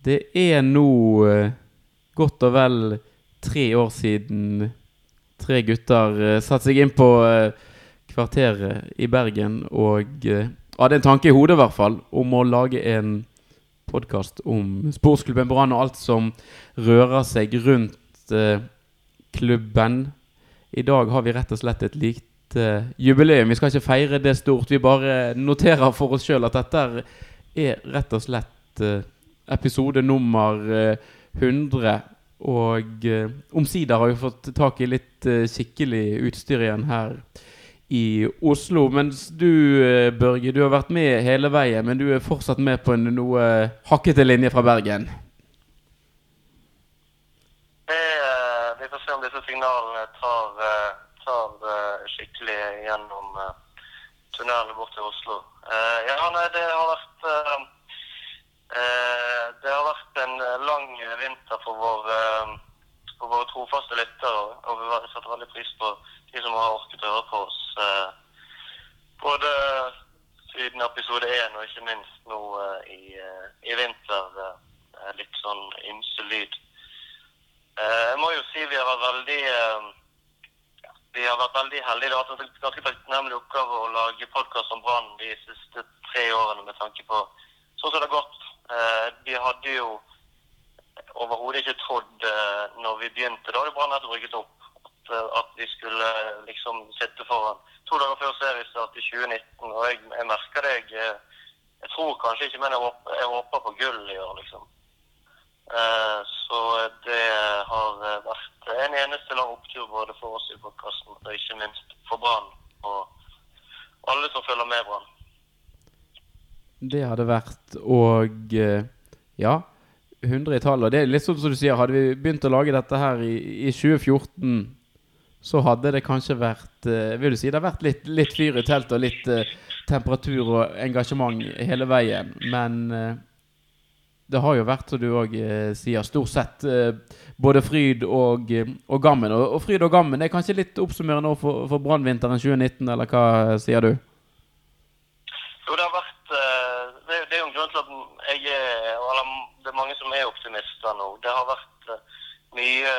Det er nå eh, godt og vel tre år siden tre gutter eh, satte seg inn på eh, kvarteret i Bergen og hadde en tanke i hodet, i hvert fall, om å lage en podkast om sportsklubben Brann og alt som rører seg rundt klubben. I dag har vi rett og slett et lite jubileum. Vi skal ikke feire det stort. Vi bare noterer for oss sjøl at dette er rett og slett episode nummer eh, 100. Og eh, omsider har vi fått tak i litt eh, skikkelig utstyr igjen her i Oslo. Mens du, eh, Børge, du har vært med hele veien, men du er fortsatt med på en noe hakkete linje fra Bergen. Det, eh, vi får se om disse signalene tar, eh, tar eh, skikkelig gjennom eh, tunnelen bort til Oslo. Eh, ja, nei, det har vært eh, eh, Det har vært en eh, lang vinter for, vår, eh, for våre trofaste lyttere. Og vi har- satt veldig pris på de som har orket å høre på oss. eh, både siden episode én og ikke minst nå eh, i, eh, i vinter. eh, litt sånn ymse lyd. Eh, jeg må jo si vi har vært veldig eh, vi har vært veldig heldige. Det har vært en ganske takknemlig oppgave å lage podkast om Brann de siste tre årene med tanke på sånn som det har gått. Eh, vi hadde jo overhodet ikke trodd eh, når vi begynte, da det Brann hadde rykket opp, at, eh, at vi skulle liksom sitte foran to dager før seriestart i 2019. Og jeg, jeg merker det. Jeg, jeg tror kanskje ikke, men jeg jeg håper på gull i år, liksom. Så det har vært en eneste lang opptur både for oss i podkasten og ikke minst for Brann og alle som følger med Brann. Det hadde vært Og eh, ja, 100 i tallet. Det er litt sånn som du sier, hadde vi begynt å lage dette her i, i 2014, så hadde det kanskje vært eh, Vil du si det har vært litt, litt fyr i teltet og litt uh, temperatur og engasjement hele veien. Men uh, det har jo vært, som du òg sier, stort sett både fryd og, og gammen. Og, og fryd og gammen er kanskje litt oppsummerende for, for brannvinteren 2019, eller hva sier du? Jo, det vært eh, Det, er- det er jo en grunn til at jeg er Eller det er mange som er optimister nå. Det har vært eh, mye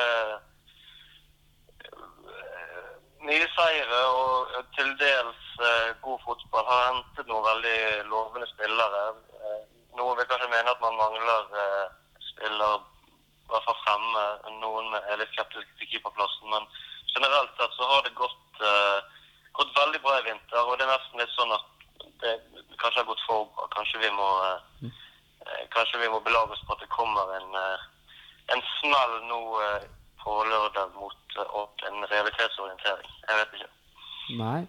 Mye seire og til dels eh, god fotball. Har hentet noen veldig lovende spillere. Eh, Noen vil kanskje mene at man mangler eh, spiller i hvert fall fremme. Noen er litt skeptiske til keeperplassen. Men generelt sett så har det gått, gått veldig bra i vinter. Og det er nesten litt sånn at det kanskje har gått for bra. Kanskje vi må, kanskje må belage oss på at det kommer en, en smell nå på lørdag mot eh, Odd. En realitetsorientering. Jeg vet ikke. Nei.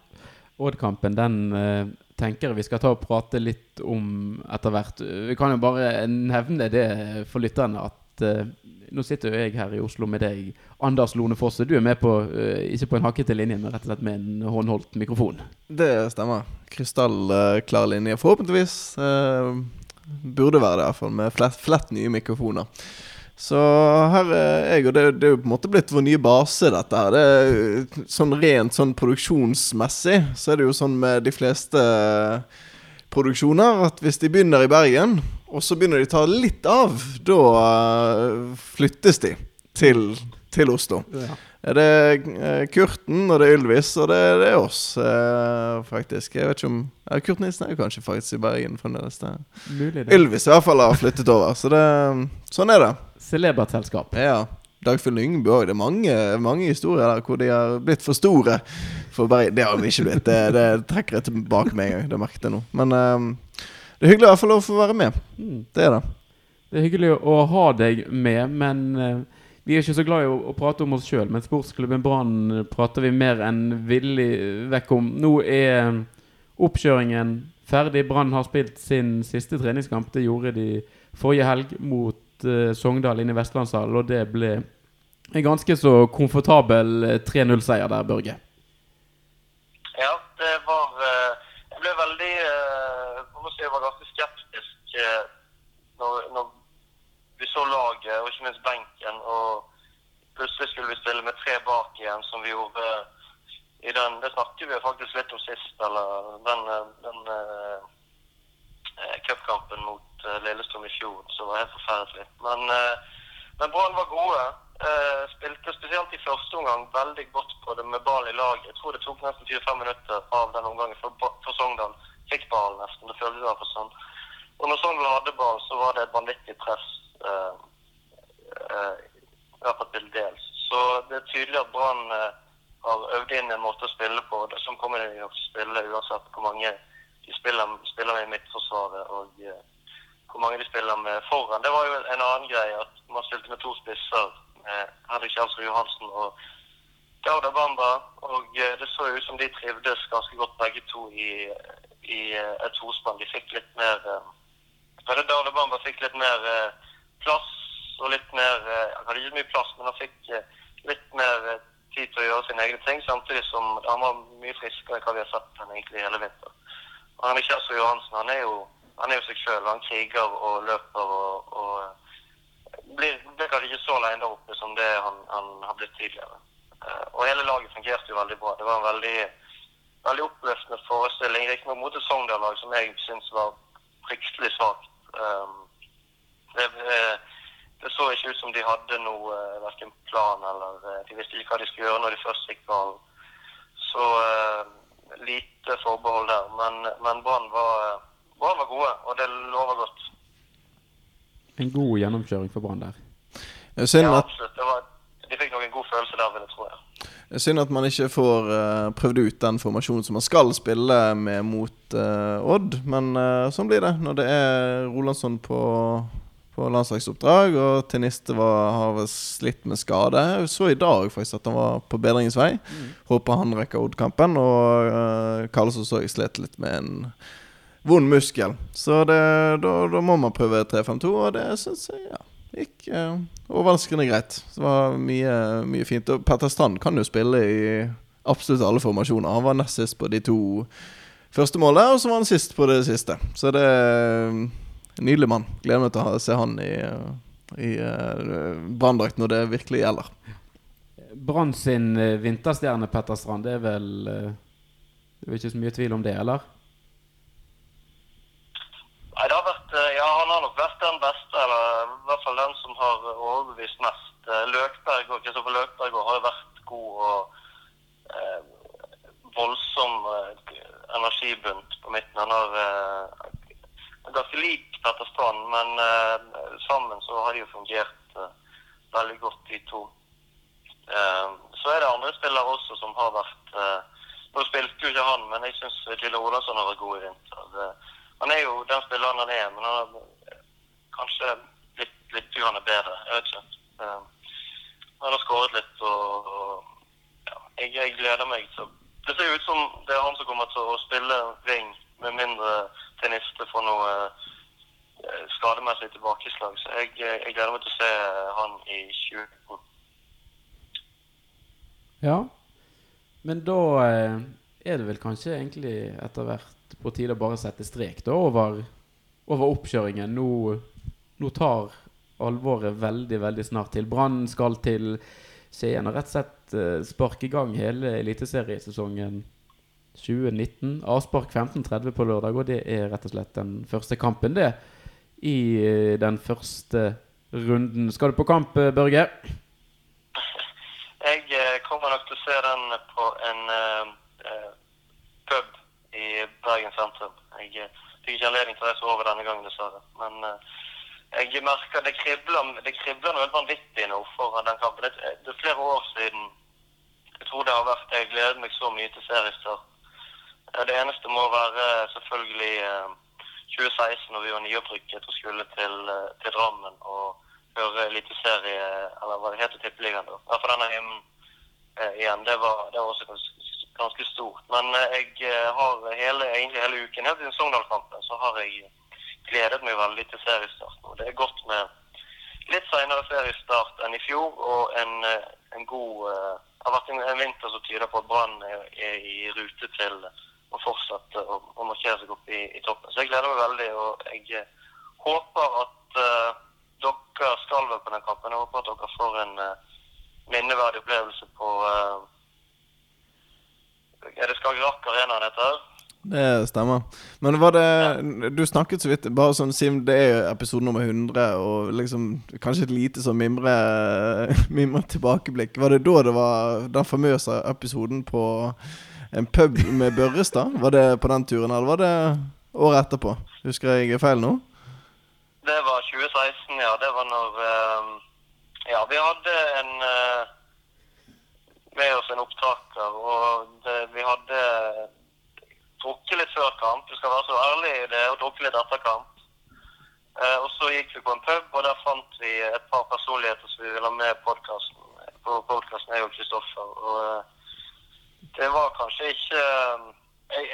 Odd-kampen, den eh, tenker jeg vi skal ta og prate litt om etter hvert. Vi kan jo bare nevne det for lytterne at eh, nå sitter jo jeg her i Oslo med deg, Anders Lone Fosse. Du er med på, ikke på en hakkete linje, men rett og slett med en håndholdt mikrofon. Det stemmer. Krystallklar linje, forhåpentligvis. Eh, burde være det, i hvert fall, med flett, flett nye mikrofoner. Så her er jeg, og det, det er jo på en måte blitt vår nye base, dette her. Det er, sånn rent sånn produksjonsmessig så er det jo sånn med de fleste produksjoner at hvis de begynner i Bergen, og så begynner de å ta litt av, da eh, flyttes de til, til Oslo. Er det er Kurten, og det er Ylvis, og det, det er oss, eh, faktisk. Jeg vet ikke om ja, Kurt Nilsen er jo kanskje faktisk i Bergen fremdeles. Mulig. Ylvis i hvert fall har flyttet over, så det, sånn er det. Celebert selskap. Ja. Dagfinn Lyngbø òg. Det er mange, mange historier der hvor de har blitt for store. For Bergen. Det har de ikke blitt. Det, det trekker jeg tilbake med en gang. Det merket jeg nå. Men eh, det er hyggelig i hvert fall å få være med. Mm. Det er det. Det er hyggelig å ha deg med, men eh, vi er ikke så glad i å, å prate om oss sjøl. Men sportsklubben Brann prater vi mer enn villig vekk om. Nå er oppkjøringen ferdig. Brann har spilt sin siste treningskamp. Det gjorde de forrige helg mot uh, Sogndal inne i Vestlandshallen, og det ble en ganske så komfortabel eh, 3-0-seier der, Børge. Ja, det var eh, Jeg ble veldig eh, Jeg må si jeg var ganske skeptisk eh, når, når så laget, og ikke minst benken, og plutselig skulle vi stille med tre bak igjen, som vi gjorde i den Det snakket vi faktisk litt om sist, eller den, eh, den eh, eh, cupkampen mot eh, Lillestrøm i fjor, som var helt forferdelig. Men, uh, men Brann var gode. Uh, spilte spesielt i første omgang veldig godt på det med ball i laget. Jeg tror det tok nesten 25 minutter av den omgangen for, for Sogndal fikk ballen nesten. Det føltes sånn. Og når Sogndal hadde ball, så var det et vanvittig press. Eh, eh, I hvert fall til dels. Så det er tydelig at Brann eh, har øvd inn en måte å spille på. Som kommer de til å spille uansett hvor mange de spiller, spiller i midtforsvaret og uh, hvor mange de spiller med foran. Det var jo en annen greie at man spilte med to spisser. med Henrik Kjelsrud Johansen og Gauda Bamba. Og uh, det så ut som de trivdes ganske godt begge to i, i uh, et tospann. De fikk litt mer Dauda Bamba fikk litt mer plass og litt mer eh, Han hadde ikke mye plass, men han fikk eh, litt mer eh, tid til å gjøre sine egne ting, samtidig som han var mye friskere enn hva vi har sett han egentlig hele vinteren. Og ikke Kjelsrud Johansen han er jo han er jo seg sjøl. Han kriger og løper og, og blir, blir kanskje ikke så alene der oppe som det han, han har blitt tidligere. Og hele laget fungerte jo veldig bra. Det var en veldig, veldig oppløftende forestilling. Riktignok mot et Sogndal-lag som jeg syns var fryktelig svakt. Um, det, eh, det så ikke ut som de hadde noe uh, verken plan eller uh, De visste ikke hva de skulle gjøre når de først fikk ballen. Så uh, lite forbehold der. Men, men Brann var, Brann var gode, og det lover godt. En god gjennomkjøring for Brann der. Er synd Ja, absolutt. Det var, de fikk nok en god følelse der, vil jeg tro. Ja. det synd at man ikke får uh, prøvd ut den formasjonen som man skal spille med mot uh, Odd. Men uh, sånn blir det når det er Rolandsson på, på landslagsoppdrag, og Teniste var, har slitt med skade. Jeg så i dag faktisk at han var på bedringens vei. Håper han rekker Odd-kampen. Og uh, Karlsson så jeg slet litt med en vond muskel. Så det, da, da må man prøve 3-5-2, og det syns jeg ja, gikk uh, overraskende greit. Det var mye, mye fint. Og Petter Strand kan jo spille i absolutt alle formasjoner. Han var nest sist på de to første målene, og så var han sist på det siste. Så det Nydelig mann. Gleder meg til å se han i, i uh, branndrakt når det virkelig gjelder. Brann sin eh, vinterstjerne Petter Strand, det er vel eh, Det er ikke så mye tvil om det, eller? Nei, det har vært, eh, ja, Han har nok vært den beste, eller i hvert fall den som har overbevist mest. Eh, Løkberg og Kristoffer Løkberg har jo vært god og eh, voldsom eh, energibunt på midten. Han har eh, er ganske lik Petter Strand, men eh, sammen så har de jo fungert eh, veldig godt, de to. Eh, så er det andre spillere også som har vært Nå spilte jo ikke han, men jeg syns Gille Olasson har vært god i vinter. Han er jo den spilleren han er, men han har kanskje blitt litt bedre. Jeg vet ikke. Han har skåret litt og, og ja, jeg, jeg gleder meg til Det ser ut som det er han som kommer til å spille wing, med mindre Teniste får noe eh, skademessig tilbakeslag. Så jeg, jeg gleder meg til å se han i 2019. Ja. Men da eh, er det vel kanskje egentlig etter hvert på tide å bare sette strek da over, over oppkjøringen. Nå, nå tar alvoret veldig, veldig snart til. Brann skal til Skien og rett og slett eh, sparke i gang hele eliteseriesesongen 2019. Avspark 15.30 på lørdag, og det er rett og slett den første kampen, det. I eh, den første runden. Skal du på kamp, eh, Børge? Jeg eh, kommer nok til å se den på en eh, pub i Bergen sentrum. Jeg fikk ikke anledning til å reise over denne gangen, dessverre. Men uh, jeg merker det kribler, det kribler noe helt vanvittig nå foran den kampen. Det, det er flere år siden jeg tror det har vært Jeg gleder meg så mye til seriestart. Det eneste må være selvfølgelig eh, 2016, når vi var nyopprykket og skulle til, eh, til Drammen og høre eliteserie, eller hva det heter, tippeligaen. I hvert denne hymnen eh, igjen. Det var, det var også ganske, ganske stort. Men eh, jeg eh, har hele, egentlig hele uken, helt siden Sogndal-kampen, så har jeg gledet meg veldig til seriestart. Og det er godt med litt senere seriestart enn i fjor, og en, eh, en god eh, Det har vært en, en vinter som tyder på at Brann er, er i rute til å fortsette å, å markere seg opp i, i toppen. Så jeg gleder meg veldig, og jeg eh, håper at uh, dere skal være på den kampen. Jeg håper at dere får en uh, minneverdig opplevelse på uh, Er det Skagerrak Arena den heter? Det stemmer. Men var det Du snakket så vidt Bare sånn siden det er episode nummer 100, og liksom kanskje et lite sånn mimre, mimre tilbakeblikk. Var det da det var den famøse episoden på en pub med Børrestad? Var det på den turen, eller var det året etterpå? Husker jeg feil nå? Det var 2016, ja. Det var når eh, Ja, vi hadde en eh, med oss en opptaker, og det, vi hadde drukket litt før kamp. Du skal være så ærlig det, og drukket litt etter kamp. Eh, og så gikk vi på en pub, og der fant vi et par personligheter som vi ville ha med i podkasten. På podkasten er jo Kristoffer, og eh, det var kanskje ikke eh, jeg,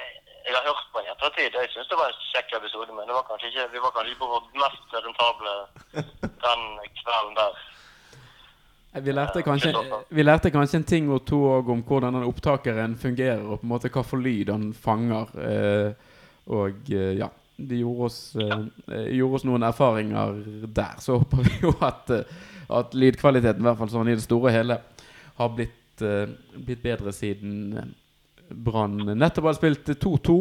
jeg har hørt på den i ettertid. Jeg syns det var en kjekk episode, men det var kanskje ikke, vi var kanskje ikke på vårt mest rentable den kvelden der. Vi lærte, kanskje, vi lærte kanskje en ting og to om hvordan den opptakeren fungerer, og på en måte hva for lyd han fanger. Eh, og eh, ja, det gjorde oss, eh, gjorde oss noen erfaringer der. Så håper vi jo at, eh, at lydkvaliteten, i hvert fall sånn i det store og hele, har blitt, eh, blitt bedre siden eh, Brann nettopp har spilt 2-2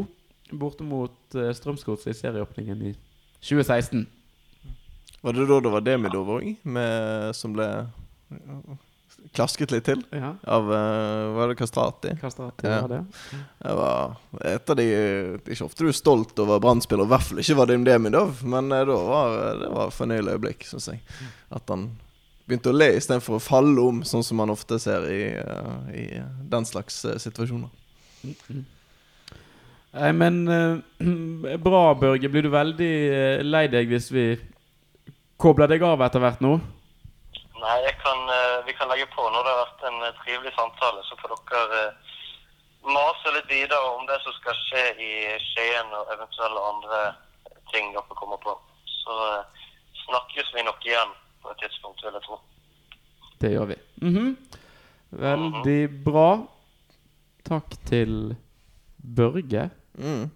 borte mot uh, Strømsgods i serieåpningen i 2016. Var det da det var Demidov òg, som ble klasket litt til? Ja. Av Var det Kastrati? Kastrati Ja. var det. Det var et av de Det ikke ofte du er stolt over Brann-spiller, i hvert fall ikke Vadim Demidov, men eh, da var det var fornøyelig øyeblikk, syns jeg. At han begynte å le istedenfor å falle om, sånn som man ofte ser i, uh, i den slags uh, situasjoner. Nei, men uh, bra, Børge. Blir du veldig lei deg hvis vi kobler deg av etter hvert nå? Nei, jeg kan, vi kan legge på når det har vært en trivelig samtale. Så får dere mase litt videre om det som skal skje i Skien og eventuelle andre ting dere kommer på. Så snakkes vi nok igjen på et tidspunkt, vil jeg tro. Det gjør vi. Mhm. Veldig bra. Takk til Børge. Mm.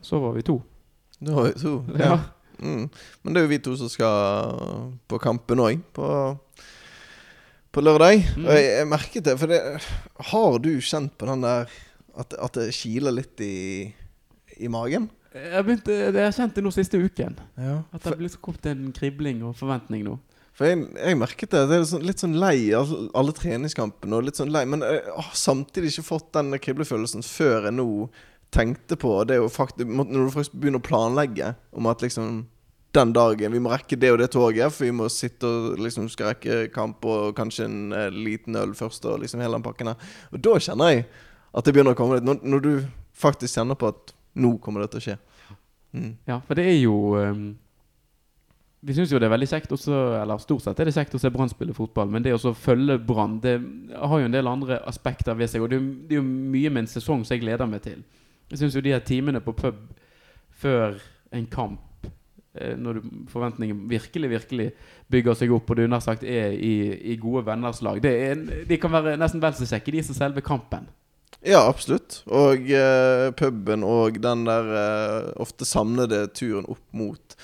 Så var vi to. Da var vi to. Ja. Mm. Men det er jo vi to som skal på kampen òg, på, på lørdag. Mm. Og jeg, jeg merket det, for det Har du kjent på den der at, at det kiler litt i, i magen? Jeg, begynte, jeg har kjent det nå siste uken. Ja. At det har blitt kommet en kribling og forventning nå. For jeg, jeg merket det. Det er sånn, litt sånn lei av alle treningskampene. Og litt sånn lei Men jeg har samtidig ikke fått den kriblefølelsen før jeg nå tenkte på det jo faktisk Når du faktisk begynner å planlegge om at liksom den dagen Vi må rekke det og det toget, for vi må sitte og liksom skal rekke kamp og kanskje en eh, liten øl først, og liksom hele den pakken her. Og da kjenner jeg at det begynner å komme litt. Når, når du faktisk kjenner på at nå kommer det til å skje. Mm. Ja, for det er jo um, Vi syns jo det er veldig kjekt også, eller stort sett er det kjekt å se Brann spille fotball, men det å følge Brann, det har jo en del andre aspekter ved seg. Og det, er det er jo mye med en sesong som jeg gleder meg til. Jeg syns jo de her timene på pub før en kamp, eh, når du, forventningen virkelig, virkelig bygger seg opp, og du nær sagt er i, i gode venners lag, det er de kan være nesten vel så kjekke, de som selve kampen. Ja, absolutt. Og eh, puben og den der eh, ofte samlede turen opp mot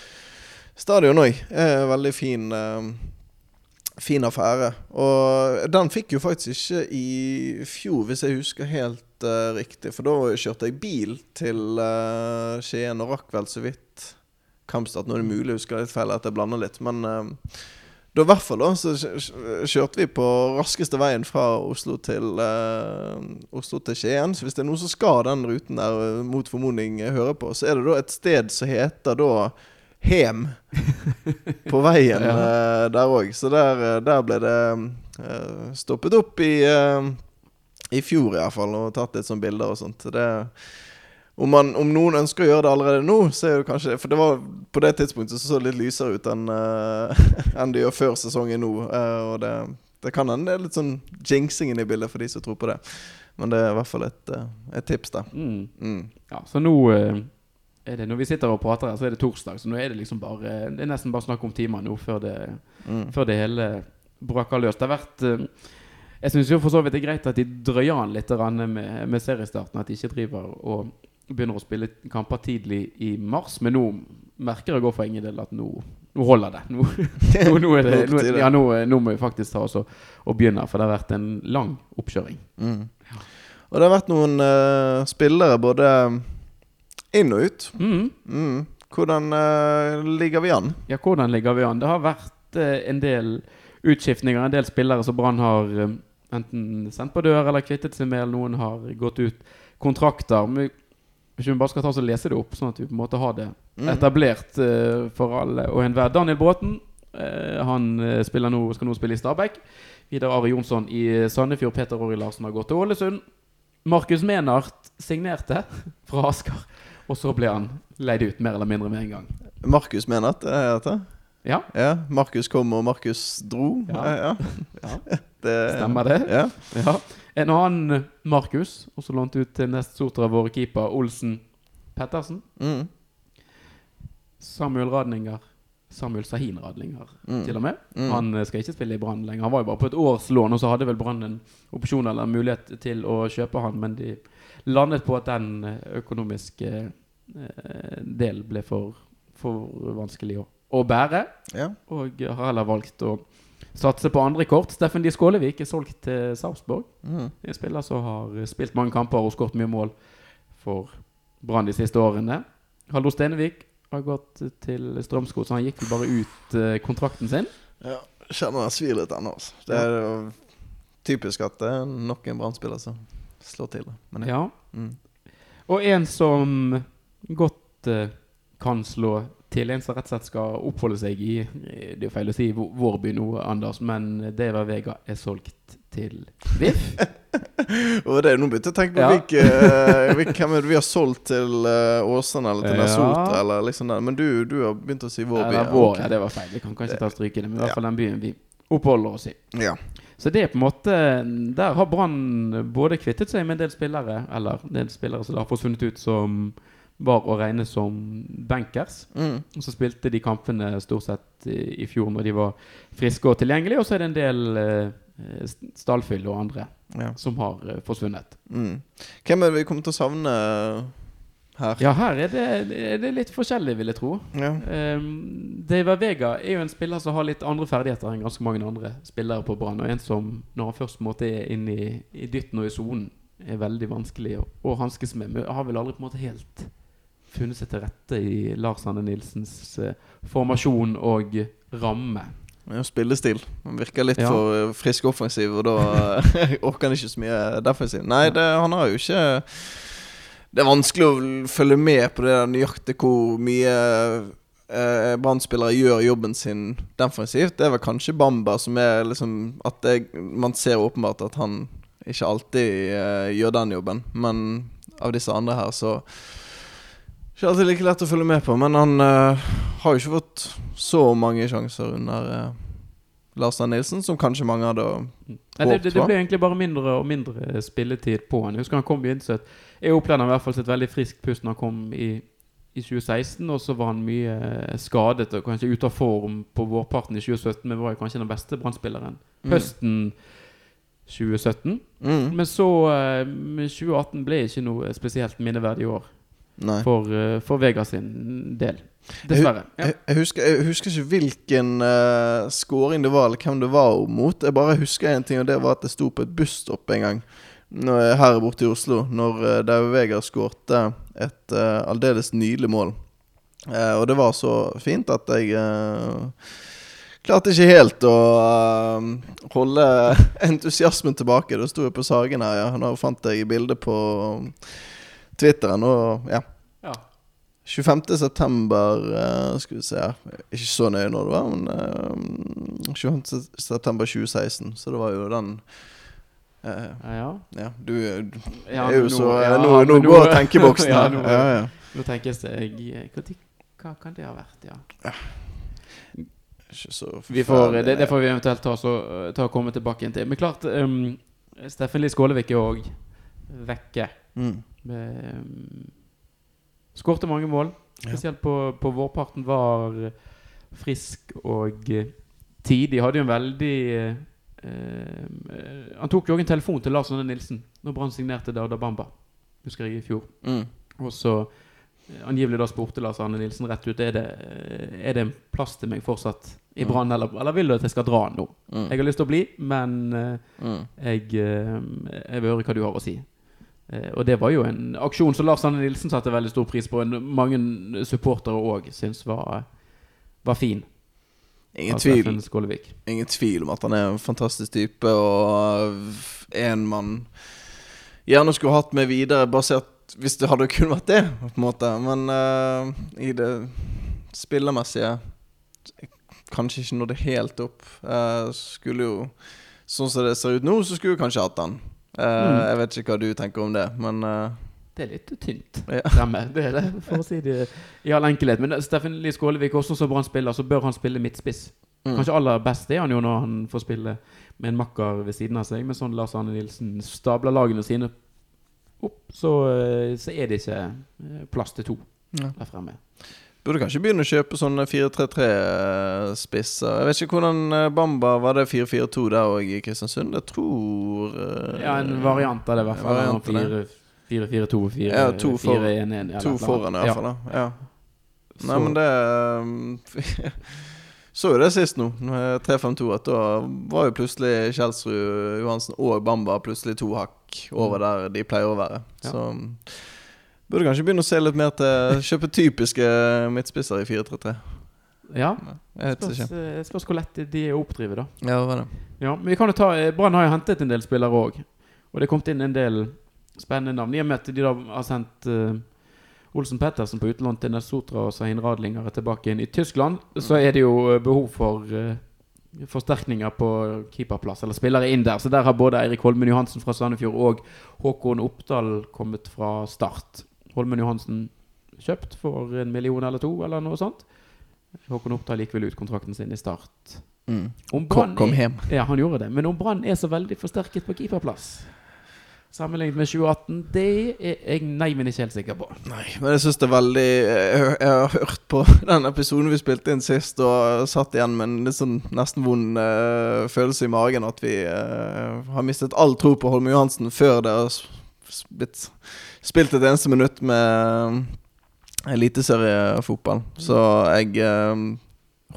stadion òg en veldig fin eh, Fin affære. Og den fikk jo faktisk ikke i fjor, hvis jeg husker helt eh, riktig. For da kjørte jeg bil til eh, Skien og rakk vel så vidt Kampstad. Nå er det mulig jeg husker litt feil at jeg blander litt, men eh, da i hvert fall da, så kjø- kjø- kjørte vi på raskeste veien fra Oslo til, eh, Oslo til Skien. Så hvis det er noen som skal den ruten der eh, mot formodning eh, høre på, så er det da et sted som heter da Hem på veien Ja. eh, der òg. Så der, der ble det eh, stoppet opp i, i fjor i hvert fall, og tatt litt sånn bilder og sånt. Det, om, man, om noen ønsker å gjøre det allerede nå, så er det kanskje For det var på det tidspunktet så så det litt lysere ut enn uh, en det gjør før sesongen nå. Uh, og det, det kan hende det er litt sånn jinxingen i bildet for de som tror på det. Men det er i hvert fall et, eh, et tips, da. Mm. Mm. Ja, så nå eh, er det Når vi sitter og prater her, så er det torsdag. Så nå er det liksom bare Det er nesten bare snakk om timer nå før det, Mm. før det hele braker løs. Det har vært eh, Jeg syns jo for så vidt det er greit at de drøyer an litt med, med seriestarten. At de ikke driver og begynner å spille kamper tidlig i mars. Men nå merker jeg òg for ingen del at nå, nå holder det. Nå, nå, er det, Nå ja, må vi faktisk ta oss og, og begynne, for det har vært en lang oppkjøring. Mm. Og det har vært noen uh, spillere, både Inn og ut. Mm. Mm. Hvordan uh, ligger vi an? Ja, hvordan ligger vi an? Det har vært uh, en del utskiftninger. En del spillere som Brann har enten sendt på dør eller kvittet seg med, eller noen har gått ut kontrakter. Men hvis vi bare skal ta oss og lese det opp, sånn at vi på en måte har det Mm. etablert uh, for alle og enhver. Daniel Bråten uh, han eh, spiller nå, skal nå spille i Stabæk. Vidar Ari Jonsson i Sandefjord. Peter Åri Larsen har gått til Ålesund. Markus Menart signerte fra Asker. Og så ble han leid ut mer eller mindre med en gang. Markus Menart, det heter? Ja, Ja. Markus kom, og Markus dro? Ja. Ja. ja. ja. Det, Stemmer det? Ja. En annen Markus, også lånt ut til nest stort av våre keeper, Olsen Pettersen. Mm. Samuel Radninger. Samuel Sahin Radlinger, Mm. til og med. Mm. Han eh, skal ikke spille i Brann lenger. Han var jo bare på et årslån, og så hadde vel Brann en opsjon eller en mulighet til å kjøpe han, men de landet på at den eh, økonomiske eh, delen ble for, for vanskelig å, å bære, ja. og har heller valgt å satse på andre kort. Steffen Skålevik er solgt til Sarpsborg. Mm. En spiller som har spilt mange kamper og skåret mye mål for Brann de siste årene. Hallo Stenevik har gått til Strømsgodset, så han gikk vel bare ut eh, kontrakten sin. ja. Kjenner jeg svir litt ennå. Altså. Det er jo typisk at det er nok en Brann-spiller som slår til. Men ja. Ja. Mm. Og en som godt eh, kan slå til, en som rett og slett skal oppholde seg i eh, Det er jo feil å si vår by nå, Anders, men Deva Vega er solgt til VIF. Og det er nå begynte jeg å tenke på Ja. hvilke, eh, hvem vi har solgt til uh, Åsane eller til Ja. Eller liksom der. Men du, du har begynt å si vår by. Eller vår, okay. ja, det var feil. Vi kan kanskje ta strykene, men i hvert fall den byen vi oppholder oss i. Ja. Så det er på en måte Der har Brann både kvittet seg med en del spillere, eller en del spillere som har forsvunnet ut som var å regne som bankers. Mm. Og så spilte de kampene stort sett i, i fjor når de var friske og tilgjengelige. Og så er det en del eh, stallfyll og andre Ja. som har eh, forsvunnet. Mm. Hvem er det vi kommer til å savne her? Ja, her er det, er det litt forskjellig, vil jeg tro. Ja. Um, David Vega er jo en spiller som har litt andre ferdigheter enn ganske mange andre spillere på Brann. Og en som, når han først på en måte er inne i, i dytten og i sonen, er veldig vanskelig å hanskes med. Men har vel aldri på en måte helt funnet seg til rette i Lars Anne Nilsens eh, formasjon og ramme. Ja, spillestil. Han virker litt Ja. for eh, frisk offensiv, og da orker han ikke så mye defensiv. Nei, det, han har jo ikke Det er vanskelig å følge med på det der nøyaktig hvor mye eh, Brann-spillere gjør jobben sin defensivt. Det er vel kanskje Bamba som er liksom At det, man ser åpenbart at han ikke alltid eh, gjør den jobben. Men av disse andre her, så ikke alltid like lett å følge med på, men han uh, har jo ikke fått så mange sjanser under uh, Lars Dan Nilsen, som kanskje mange hadde Nei, det, det, det ble egentlig bare mindre og mindre spilletid på han. Jeg husker han kom i innsett Jeg opplevde han i hvert fall sitt veldig friskt pust når han kom i, i 2016. Og så var han mye eh, skadet og kanskje ute av form på vårparten i 2017, men var jo kanskje den beste Brann-spilleren Mm. høsten 2017. mm. Men så uh, 2018 ble ikke noe spesielt minneverdig år Nei. For, eh, for Vegas sin del. Dessverre. Ja. Jeg, jeg, husker, jeg husker ikke hvilken uh, scoring det var, eller hvem det var mot. Jeg bare husker en ting, og det var at jeg sto på et busstopp en gang når her borte i Oslo, når uh, David Vegar skårte et uh, aldeles nydelig mål. Uh, og det var så fint at jeg uh, klarte ikke helt å eh, holde entusiasmen tilbake. Da sto jeg på Sagen her, ja. Nå fant jeg bildet på Twitteren, og ja. Ja. 25. september uh, Skal vi se Ikke så nøye når det var, men uh, 25. september 2016. Så det var jo den uh, Ja, ja. Du, du Ja, er jo nå- så ja, Nå, nå, går tenkeboksen ja, her. nå- Ja. Nå tenkes det jeg, hva, kan det ha vært, ja? Ikke så Vi får, det, det får vi eventuelt ta, så, ta og komme tilbake igjen til. Men klart, um, Steffen Lie Skålevik er òg vekke. mm. Um, Skårte mange mål. Spesielt på, på vårparten var frisk og eh, tidig. Hadde jo en veldig eh, eh, Han tok jo en telefon til Lars Arne Nilsen når Brann signerte Dauda Bamba. Husker jeg i fjor. Mm. Og så eh, angivelig da spurte Lars Arne Nilsen rett ut Er det, er det en plass til meg fortsatt i Mm. Eller, eller vil du at jeg skal dra nå? Mm. Jeg har lyst til å bli, men Mm. jeg, jeg vil høre hva du har å si. Eh, og det var jo en aksjon som Lars Anne Nilsen satte veldig stor pris på. En, mange supportere òg syns var, var fin. Ingen tvil, ingen tvil om at han er en fantastisk type, og en man gjerne skulle hatt med videre, basert hvis det hadde kun vært det, på en måte. Men uh, i det spillermessige Kanskje ikke nådde helt opp. Uh, skulle jo Sånn som det ser ut nå, så skulle vi kanskje hatt han. Eh, Mm. Jeg vet ikke hva du tenker om det, men uh, Det er litt tynt Ja. fremme. Det er det, for å si det i all enkelhet. Men Steffen Lie Skålevik, også som Brann-spiller, så bør han spille midtspiss. mm. Kanskje aller best er han jo når han får spille med en makker ved siden av seg. Men sånn Lars Arne Nilsen stabler lagene sine opp, så, eh, så er det ikke eh, plass til to Ja. der fremme. Burde kanskje begynne å kjøpe sånne 4-3-3-spisser. Jeg vet ikke hvordan eh, Bamba Var det 4-4-2 der òg i Kristiansund? Jeg tror eh, Ja, en variant av det, i hvert fall. variant av det. 4-4-2, Ja, to for- 4-1-1. To foran, i hvert fall. Ja. Nei, men det eh, Så jo det sist nå, 3-5-2, at da var jo plutselig Kjelsrud Johansen og Bamba plutselig to hakk over der de pleier å være. Mm. Så burde kanskje begynne å se litt mer til Kjøpe typiske midtspisser i 4-3-3. Ja. Jeg Spørs, eh, spørs hvor lett de er å oppdrive, da. Ja, hva var det? Ja, men vi kan jo ta eh, Brann har jo hentet en del spillere òg. Og det er kommet inn en del spennende navn. I og med at de da har sendt uh, Olsen Pettersen på utlån til Nesotra og Sahin Radlinger er tilbake inn i Tyskland, så er det jo eh, behov for uh, forsterkninger på keeperplass, eller spillere inn der. Så der har både Eirik Holmen Johansen fra Sandefjord og Håkon Oppdal kommet fra start. Holmen Johansen kjøpt for en million eller to, eller noe sånt. Håkon Oppdal gikk vel ut kontrakten sin i start. Mm. Kom, Brann kom er- hjem. ja, han gjorde det. Men om Brann er så veldig forsterket på keeperplass sammenlignet med 2018, det er jeg nei, men ikke helt sikker på. Nei, men jeg syns det er veldig jeg, jeg har hørt på den episoden vi spilte inn sist, og satt igjen med en litt sånn nesten vond uh, følelse i magen at vi uh, har mistet all tro på Holme Johansen før det har blitt spilt et eneste minutt med eliteseriefotball. Så jeg eh,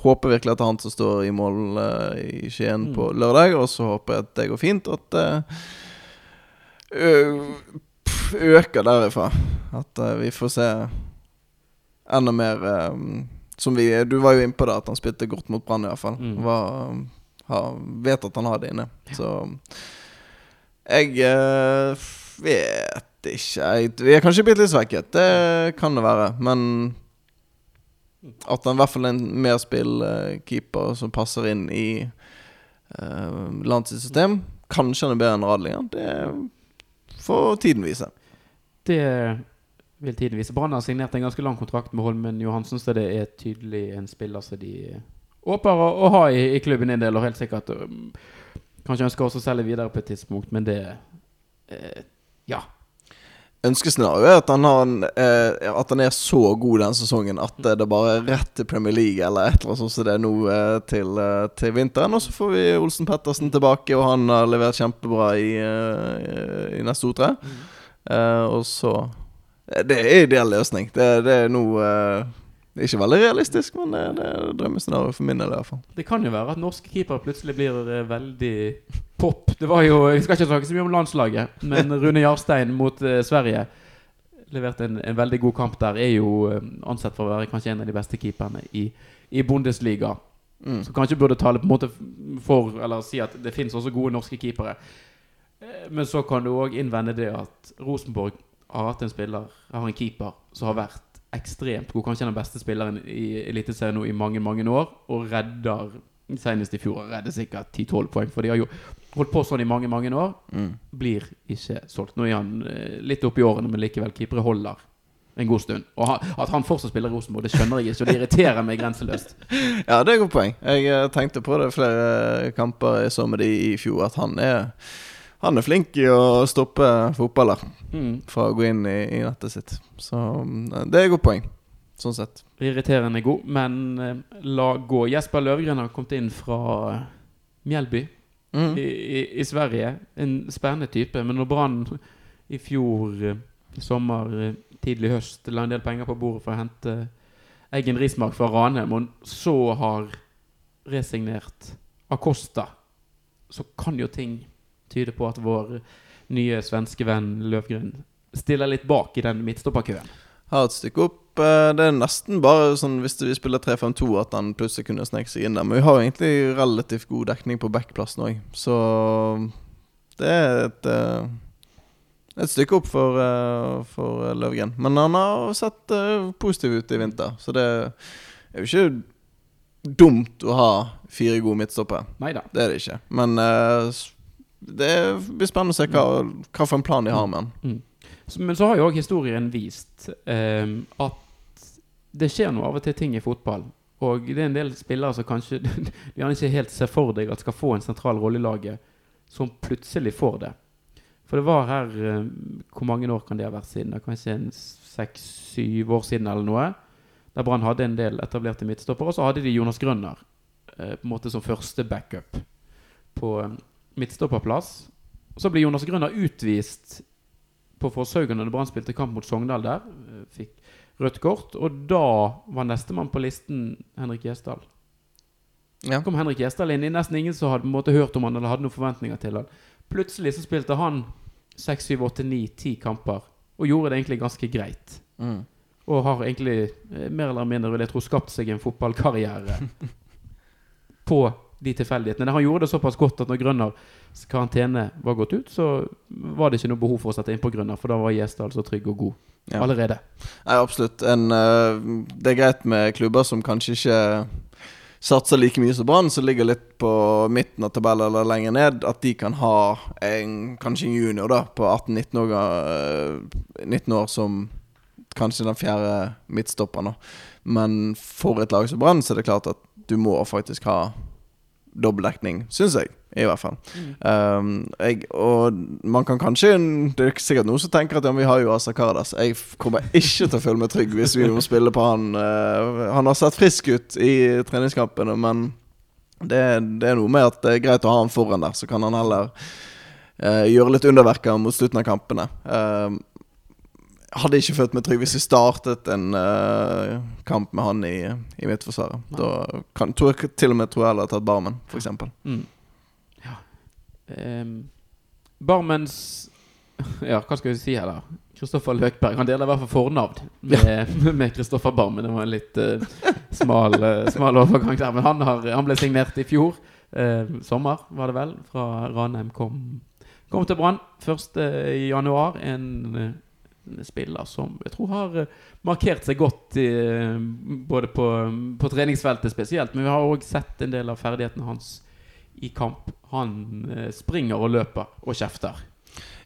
håper virkelig at det er han som står i mål i Skien på lørdag, og så håper jeg at det går fint, og at øker derifra. At uh, vi får se enda mer um, Som vi Du var jo inne på det, at han spilte godt mot Brann, i hvert fall. Mm. Var, har, vet at han har det inne. Så jeg uh, vet ikke. Jeg, vi er kanskje blitt litt svekket, det kan det være. Men at han i hvert fall er en merspillkeeper som passer inn i uh, landets system. Kanskje han er bedre enn Radlinger. Det får tiden vise. Det vil tiden vise. Brann har signert en ganske lang kontrakt med Holmen Johansen, så det er tydelig en spiller som de håper å, ha i, i klubben en del, og helt sikkert um, kanskje ønsker også å selge videre på et tidspunkt, men det eh, Ja. Ønskescenarioet er at han, har en, eh, at han er så god denne sesongen at det bare er rett til Premier League eller et eller annet sånt som det er nå eh, til, eh, til vinteren. Og så får vi Olsen Pettersen tilbake, og han har levert kjempebra i, eh, i neste O3. Eh, og så eh, Det er ideell løsning. Det, det er nå det er ikke veldig realistisk, men det, det er drømmescenarioet for min del i hvert fall. Det kan jo være at norske keepere plutselig blir veldig pop. Det var jo, Vi skal ikke snakke så mye om landslaget, men Rune Jarstein mot uh, Sverige leverte en, en veldig god kamp der. Er jo uh, ansett for å være kanskje en av de beste keeperne i, i Bundesliga. Mm. Så kanskje burde tale på en måte for Eller si at det finnes også gode norske keepere. Eh, Men så kan du òg innvende det at Rosenborg har hatt en spiller, har en keeper, som har vært ekstremt god. Kanskje den beste spilleren i Eliteserien nå i mange, mange år. Og redder senest i fjor redder sikkert 10-12 poeng. For de har jo holdt på sånn i mange, mange år. Mm. Blir ikke solgt. Nå er han eh, litt oppi årene, men likevel keepere holder en god stund. Og han, at han fortsatt spiller Rosenborg, det skjønner jeg ikke. Og det irriterer meg grenseløst. Ja, det er et godt poeng. Jeg eh, tenkte på det flere kamper jeg så med de i fjor, at han er han er flink i å stoppe fotballer Mm. fra å gå inn i, i nettet sitt. Så mm, det er et godt poeng, sånn sett. Irriterende god, men eh, la gå. Jesper Løvgren har kommet inn fra Mjelby Mm. i, i, i Sverige. En spennende type. Men når Brann i fjor eh, sommer, eh, tidlig høst, la en del penger på bordet for å hente Eggen Rismark fra Ranheim, og så har resignert Acosta, så kan jo ting tyde på at vår nye svenske venn Løvgren stiller litt bak i den midtstopperkøen. Har et stykke opp. eh, Det er nesten bare sånn hvis vi spiller 3-5-2 at han plutselig kunne sneke seg inn der. Men vi har egentlig relativt god dekning på backplassen òg, så det er et eh, et stykke opp for, eh, for Løvgren. Men han har sett positiv ut i vinter, så det er jo ikke dumt å ha fire gode midtstoppere. Det er det ikke. Men det blir spennende å se hva, hva for en plan de har med den. Mm. Men så har jo òg historien vist eh, at det skjer noe av og til ting i fotball. Og det er en del spillere som kanskje de gjerne ikke helt ser for deg at skal få en sentral rolle i laget, som plutselig får det. For det var her eh, Hvor mange år kan det ha vært siden? Det Kanskje en seks-syv år siden eller noe. Der Brann hadde en del etablerte midtstoppere, og så hadde de Jonas Grønner eh, på en måte som første backup på eh, midtstopperplass. Så ble Jonas Grønner utvist på Forshaugen da Brann spilte kamp mot Sogndal der. eh, Fikk rødt kort. Og da var nestemann på listen Henrik Gjesdal. Ja. Kom Henrik Gjesdal inn. i Nesten ingen som hadde måte hørt om han eller hadde noen forventninger til han. Plutselig så spilte han 6, 7, 8, 9, 10 kamper. Og gjorde det egentlig ganske greit. Mm. Og har egentlig eh, mer eller mindre vil jeg tro skapt seg en fotballkarriere på de tilfeldighetene. Han gjorde det såpass godt at når Grønners karantene var gått ut, så var det ikke noe behov for å sette inn på Grønner, for da var Gjesdal så trygg og god Ja. allerede. Nei, absolutt. En, eh, det er greit med klubber som kanskje ikke satser like mye som Brann, som ligger litt på midten av tabellen eller lenger ned, at de kan ha en, kanskje en junior da på 18-19 år, eh, 19 år som kanskje den fjerde midtstopperen. Men for et lag som Brann så er det klart at du må faktisk ha dobbeltdekning, syns jeg. I hvert fall. Um, jeg, og man kan kanskje Det er sikkert noen som tenker at ja, vi har jo Asa Kardas. Jeg kommer ikke til å føle meg trygg hvis vi må spille på han. Uh, han har sett frisk ut i treningskampene, men det, det er noe med at det er greit å ha han foran der, så kan han heller uh, gjøre litt underverker mot slutten av kampene. Um, hadde ikke følt meg trygg hvis vi startet en uh, kamp med han i, i midtforsvaret. Da kan, tror jeg til og med tror jeg heller hadde tatt Barmen, f.eks. Mm. Ja. Um, Barmens Ja, hva skal vi si her, da? Kristoffer Løkberg. Han deler i hvert fall fornavn med, Kristoffer Kristoffer Barmen. Det var en litt uh, smal, uh, smal overgang der. Men han, har, han ble signert i fjor. sommer, var det vel. Fra Ranheim kom, kom til Brann 1. januar. En spiller som jeg tror har eh, markert seg godt i, eh, både på, på treningsfeltet spesielt, men vi har òg sett en del av ferdighetene hans i kamp. Han eh, springer og løper og kjefter.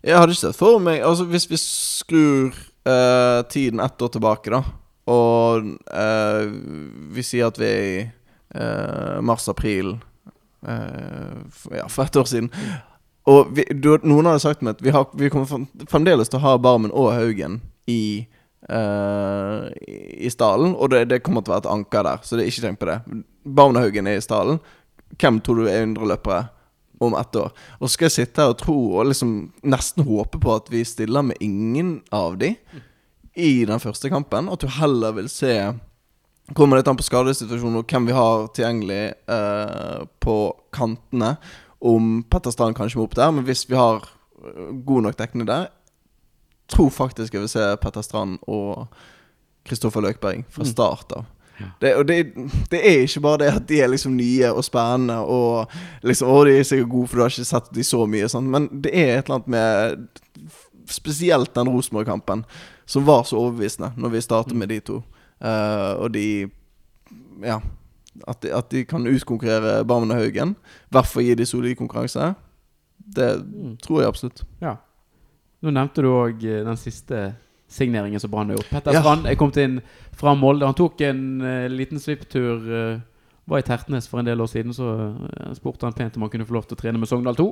Jeg hadde ikke sett for meg Altså Hvis vi skrur eh, tiden ett år tilbake, da, og eh, vi sier at vi er i eh, mars-april Ja, for ett år siden. Og vi, du, noen hadde sagt meg at vi, har, vi kommer fremdeles til å ha Barmen og Haugen i uh, i stallen, og det, det kommer til å være et anker der, så det er ikke tenk på det. Barmen og Haugen er i stallen. Hvem tror du er indreløpere om ett år? Og så skal jeg sitte her og tro og liksom nesten håpe på at vi stiller med ingen av de i den første kampen. At du heller vil se Kommer litt an på skadesituasjonen og hvem vi har tilgjengelig uh, på kantene. Om Petter Strand kanskje må opp der, men hvis vi har eh, god nok dekning der Tror faktisk jeg vil se Petter Strand og Kristoffer Løkberg fra Mm. start av. Ja. Det, og det, det er ikke bare det at de er liksom nye og spennende og liksom Å, de er sikkert gode, for du har ikke sett de så mye, sånn. men det er et eller annet med Spesielt den Rosenborg-kampen, som var så overbevisende når vi startet med de to. Uh, og de Ja. At de, at de kan utkonkurrere Barmen og Haugen. Fall gi de solid konkurranse. Det Mm. tror jeg absolutt. Ja. Nå nevnte du òg den siste signeringen som Brann har gjort. Petter Ja. Strand er kommet inn fra Molde. Han tok en uh, liten svipptur. Uh, var i Tertnes for en del år siden, så uh, spurte han pent om han kunne få lov til å trene med Sogndal 2.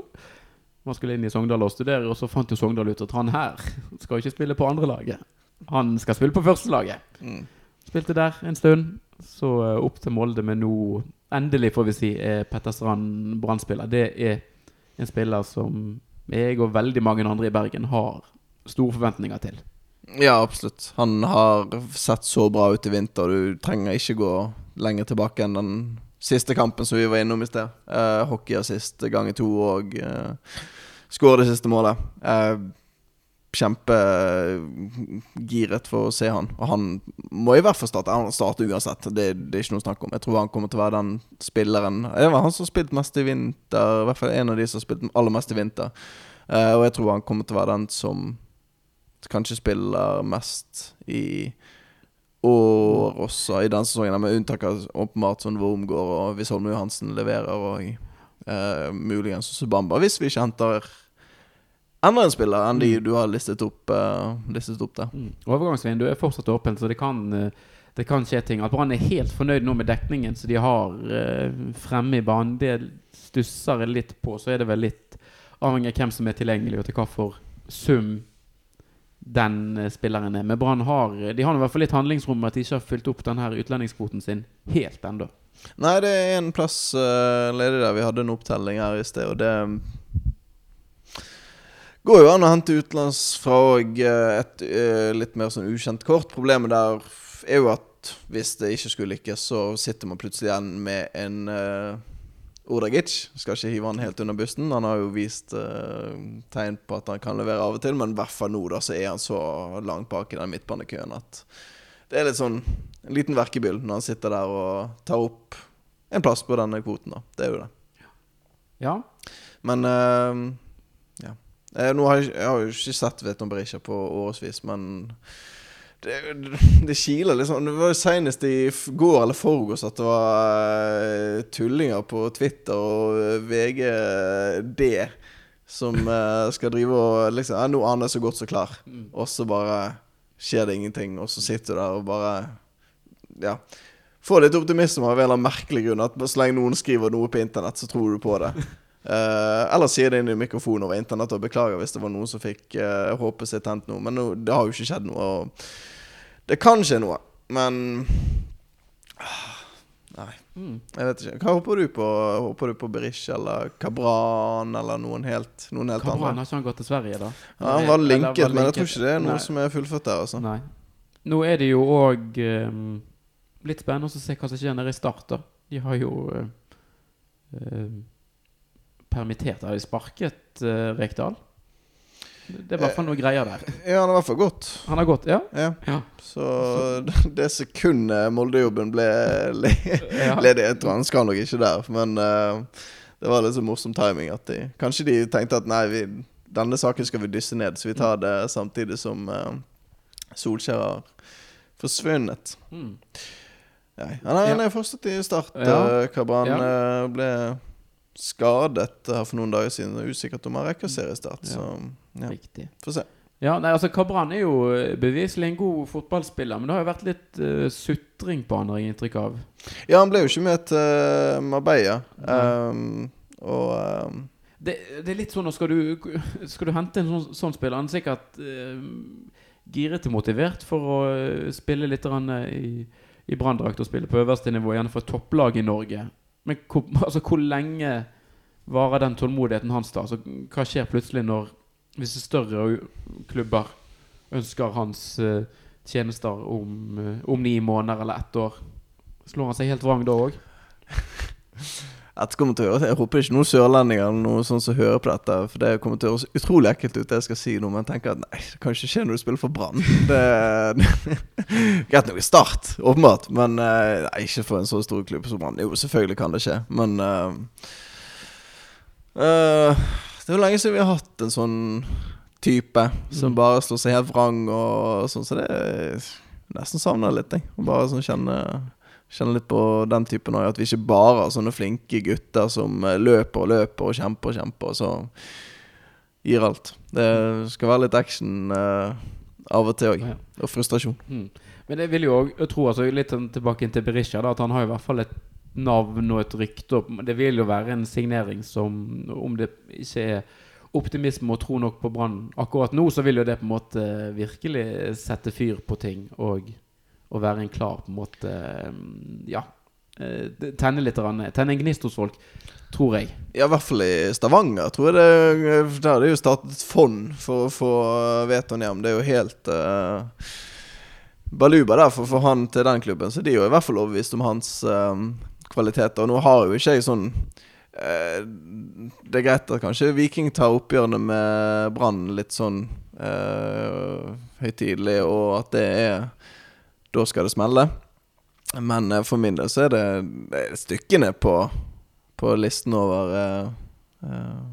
Man skulle inn i Sogndal og studere, og så fant jo Sogndal ut at han her skal ikke spille på andrelaget. Han skal spille på førstelaget. Mm. Spilte der en stund. Så eh, opp til Molde, med nå endelig, får vi si, er Petter Strand Brann-spiller. Det er en spiller som jeg og veldig mange andre i Bergen har store forventninger til. Ja, absolutt. Han har sett så bra ut i vinter. Du trenger ikke gå lenger tilbake enn den siste kampen som vi var innom i sted. Uh, Hockeyassist i to og uh, skåre det siste målet. Eh, Kjempegiret for å se han. Og han må i hvert fall starte. Han starter uansett. Det, det er ikke noe snakk om. Jeg tror han kommer til å være den spilleren Det var han som spilte mest i vinter. I hvert fall en av de som spilte aller mest i vinter. Uh, og jeg tror han kommer til å være den som kanskje spiller mest i år også, i denne sesongen. Med unntak av åpenbart sånn Worm går, og hvis Holme Johansen leverer, og uh, muligens også Bamba. Hvis vi ikke henter enda en spiller enn de du har listet opp, uh, listet opp der. Mm. Overgangsvinduet er fortsatt åpent, så det kan, eh, det kan skje ting. At Brann er helt fornøyd nå med dekningen som de har uh, fremme i banen, det stusser jeg litt på. Så er det vel litt avhengig av hvem som er tilgjengelig, og til hva for sum den spilleren er. Men Brann har De har i hvert fall litt handlingsrom med at de ikke har fylt opp denne utlendingskvoten sin helt ennå. Nei, det er en plass uh, ledig der. Vi hadde en opptelling her i sted, og det går jo an å hente utenlands fra òg et eh, litt mer sånn ukjent kort. Problemet der er jo at hvis det ikke skulle lykkes, så sitter man plutselig igjen med en uh, Ordagic. Skal ikke hive han helt under bussen. Han har jo vist uh, tegn på at han kan levere av og til, men i hvert fall nå da så er han så langt bak i den midtbanekøen at det er litt sånn en liten verkebyll når han sitter der og tar opp en plass på denne kvoten. da Det er jo det. Ja. Men uh. Eh, nå har jeg, jeg har jo ikke sett Veton Berisha på årevis, men det, det kiler sånn. Det var jo senest i går eller forgårs at det var eh, tullinger på Twitter og eh, VGD som eh, skal drive og liksom ja, Nå er han er så godt så klar, og så bare skjer det ingenting, og så sitter du der og bare Ja. Få litt optimisme av en eller annen merkelig grunn. At så lenge noen skriver noe på internett, så tror du på det. Eh, eller sier det inn i mikrofonen over internett og beklager hvis det var noen som fikk uh, håpet sitt tent nå. Men no, det har jo ikke skjedd noe. Og det kan skje noe, men uh, Nei, Mm. jeg vet ikke. Hva håper du på? Håper du på Berisha eller Kabran eller noen helt, noen helt Kabran andre? har ikke han gått til Sverige, da? Ja, han var Eller linket, men jeg tror ikke det er noe Nei. som er fullført der. Altså. Nei. Nå er det jo òg litt spennende å se hva som skjer nede i Start. da De har jo eh, permittert. Har de sparket uh, Rekdal? Det er i hvert fall noe greier der. Ja, han har i hvert fall gått. Han har gått, ja? Ja. Ja. Så det sekundet Molde-jobben ble le Ja. ledig Jeg tror han skal nok ikke der, men uh, det var litt så morsom timing at de Kanskje de tenkte at nei, vi, denne saken skal vi dysse ned, så vi tar det samtidig som uh, Solskjær har forsvunnet. Mm. Nei, han er, er fortsatt i start. Ja. eh, Kabran Ja. eh, ble skadet her for noen dager siden. Det er usikkert om han rekker seriestart. Ja. Så ja, Riktig. får se. Ja, nei, altså Kabran er jo eh, beviselig en god fotballspiller, men det har jo vært litt uh, sutring på han, har jeg inntrykk av. Ja, han ble jo ikke med til Marbella. Um, og um, Det, det er litt sånn, skal du, skal du hente en sånn, sånn spiller Han er sikkert uh, giret og motivert for å eh, spille litt eh, i, i branndrakt og spille på øverste nivå, gjerne for et topplag i Norge. Men hvor, altså, hvor lenge varer den tålmodigheten hans, da? Altså, hva skjer plutselig når visse større klubber ønsker hans uh, tjenester om, uh, om ni måneder eller ett år? Slår han seg helt vrang da òg? Dette kommer til å høres Jeg håper ikke noen sørlendinger eller noe sånt som hører på dette. For det kommer til å høres utrolig ekkelt ut, det jeg skal si nå. Men tenker at nei, det kan ikke skje når du spiller for Brann. Det Greit nok i start, åpenbart. Men eh, nei, ikke for en så stor klubb som Brann. Jo, selvfølgelig kan det skje, men uh, Det er jo lenge siden vi har hatt en sånn type som Mm. bare slår seg helt vrang og sånn, så det er nesten savner jeg litt, jeg. Bare sånn kjenne Kjenne litt på den typen òg. At vi ikke bare har sånne flinke gutter som eh, løper og løper og kjemper og kjemper, og så gir alt. Det skal være litt action uh, av og til òg. Ja. Og frustrasjon. Mm. Men jeg vil jo også tro, altså litt sånn tilbake til Berisha, da, at han har i hvert fall et navn og et rykte. Det vil jo være en signering som, om det ikke er optimisme og tro nok på Brann akkurat nå, så vil jo det på en måte virkelig sette fyr på ting og, og være en klar på en måte mm, Ja. eh, Tenne litt. Tenne en gnist hos folk, tror jeg. Ja, i hvert fall i Stavanger, tror jeg det Der er det jo startet et fond for å få vetoen hjem. Det er jo helt uh, baluba der for å få han til den klubben. Så de er jo i hvert fall overbevist om hans eh, kvaliteter. Og nå har jo ikke jeg sånn eh, Det er greit at kanskje Viking tar oppgjørene med Brann litt sånn eh, høytidelig, og at det er Da skal det smelle. Men eh, for min del så er det, det er stykkene på, på listen over eh, eh,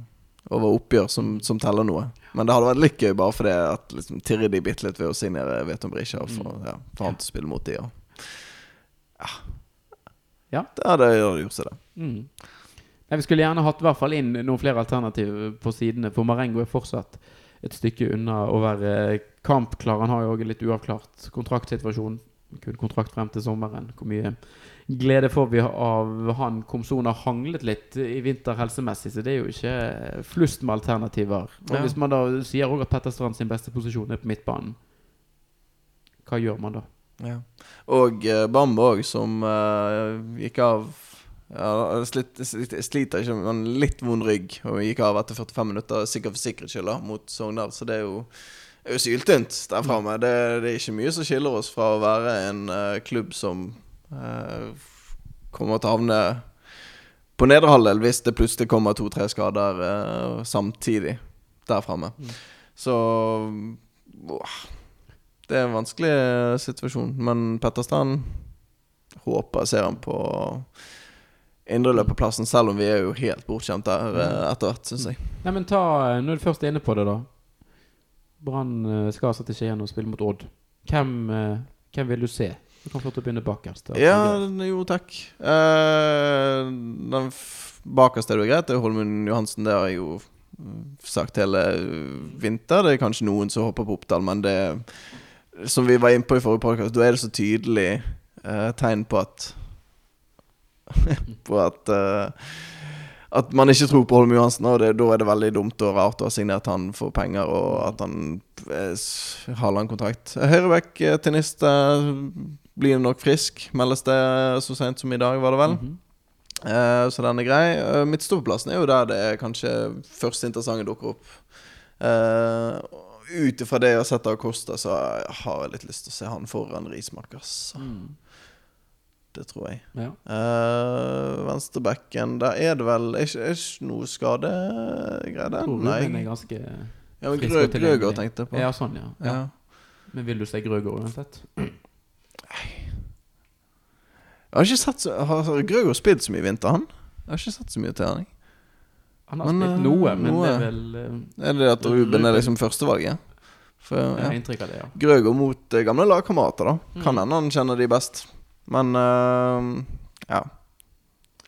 Over oppgjør som, som teller noe. Men det hadde vært litt gøy bare fordi at liksom, tirre de bitte litt ved å signere Veton Brisja for, få ja, for han til å spille mot de. Og, ja. Ja. Det hadde, gjort seg, det. Mm. Nei, vi skulle gjerne hatt i hvert fall inn noen flere alternativ på sidene, for Marengo er fortsatt et stykke unna å være kampklar. Han har jo òg litt uavklart kontraktsituasjon. Kun kontrakt frem til sommeren. Hvor mye glede får vi av han? Komson har hanglet litt i vinter helsemessig, så det er jo ikke flust med alternativer. Og Ja. Hvis man da sier også at Petter Strand sin beste posisjon er på midtbanen, hva gjør man da? Ja. Og uh, Bamba òg, som uh, gikk av ja, slitt, slitt, Sliter ikke, men litt vond rygg. Og gikk av etter 45 minutter, sikkert for sikkerhets skyld, mot Sogndal. Så det er jo, er jo syltynt der framme. Det, det er ikke mye som skiller oss fra å være en uh, klubb som uh, kommer til å havne på nedre halvdel hvis det plutselig kommer to-tre skader uh, samtidig der framme. Mm. Så uh, det er en vanskelig situasjon. Men Petter Strand håper jeg ser han på indreløperplassen, selv om vi er jo helt bortskjemt der eh, etter hvert, syns jeg. Nei, men ta, Når du først er inne på det, da. Brann eh, skal altså til Skien og spille mot Odd. Hvem, eh, hvem vil du se? Du kan få til å begynne bakerst. Ja, jo, takk. Uh, den bakerste er jo greit. Det er Holmen Johansen. Det har jeg jo sagt hele vinter. Det er kanskje noen som hopper på Oppdal, men det Som vi var inne på i forrige podcast, da er det så tydelig uh, tegn på at På at eh, At man ikke tror på Holm Johansen, og det, da er det veldig dumt og rart å ha signert han for penger, og at han eh, har lang kontrakt. Høyrebekk, eh, tennist, eh, blir nok frisk, meldes det så sent som i dag, var det vel. Mhm. Eh, så den er grei. Uh, Midtstoppeplassen er jo der det er kanskje første interessante dukker opp. Uh, Ut ifra det jeg har sett av Costa, så har jeg litt lyst til å se han foran Rismark. Altså. Mm. Det tror jeg. Ja. Uh, Venstrebacken, der er det vel Er ikke, ikke noe skadegreier der? Tror Nei. Ruben er ganske Ja, men frisk Grø og tilgjengelig. Grøgaard tenkte jeg på. Ja, sånn, ja. ja. Ja. Men vil du se Grøger uansett? Jeg har ikke sett så Har Grøger spilt så mye i vinter, han? Jeg har ikke sett så mye til han. jeg. Han har Men, spilt eh, noe, men noe. det er vel uh, Er det at Ruben er liksom førstevalget? For, Jeg har inntrykk av det, ja. Grøger mot eh, gamle lagkamerater, da. Mm. Kan hende han kjenner de best. Men eh, ja.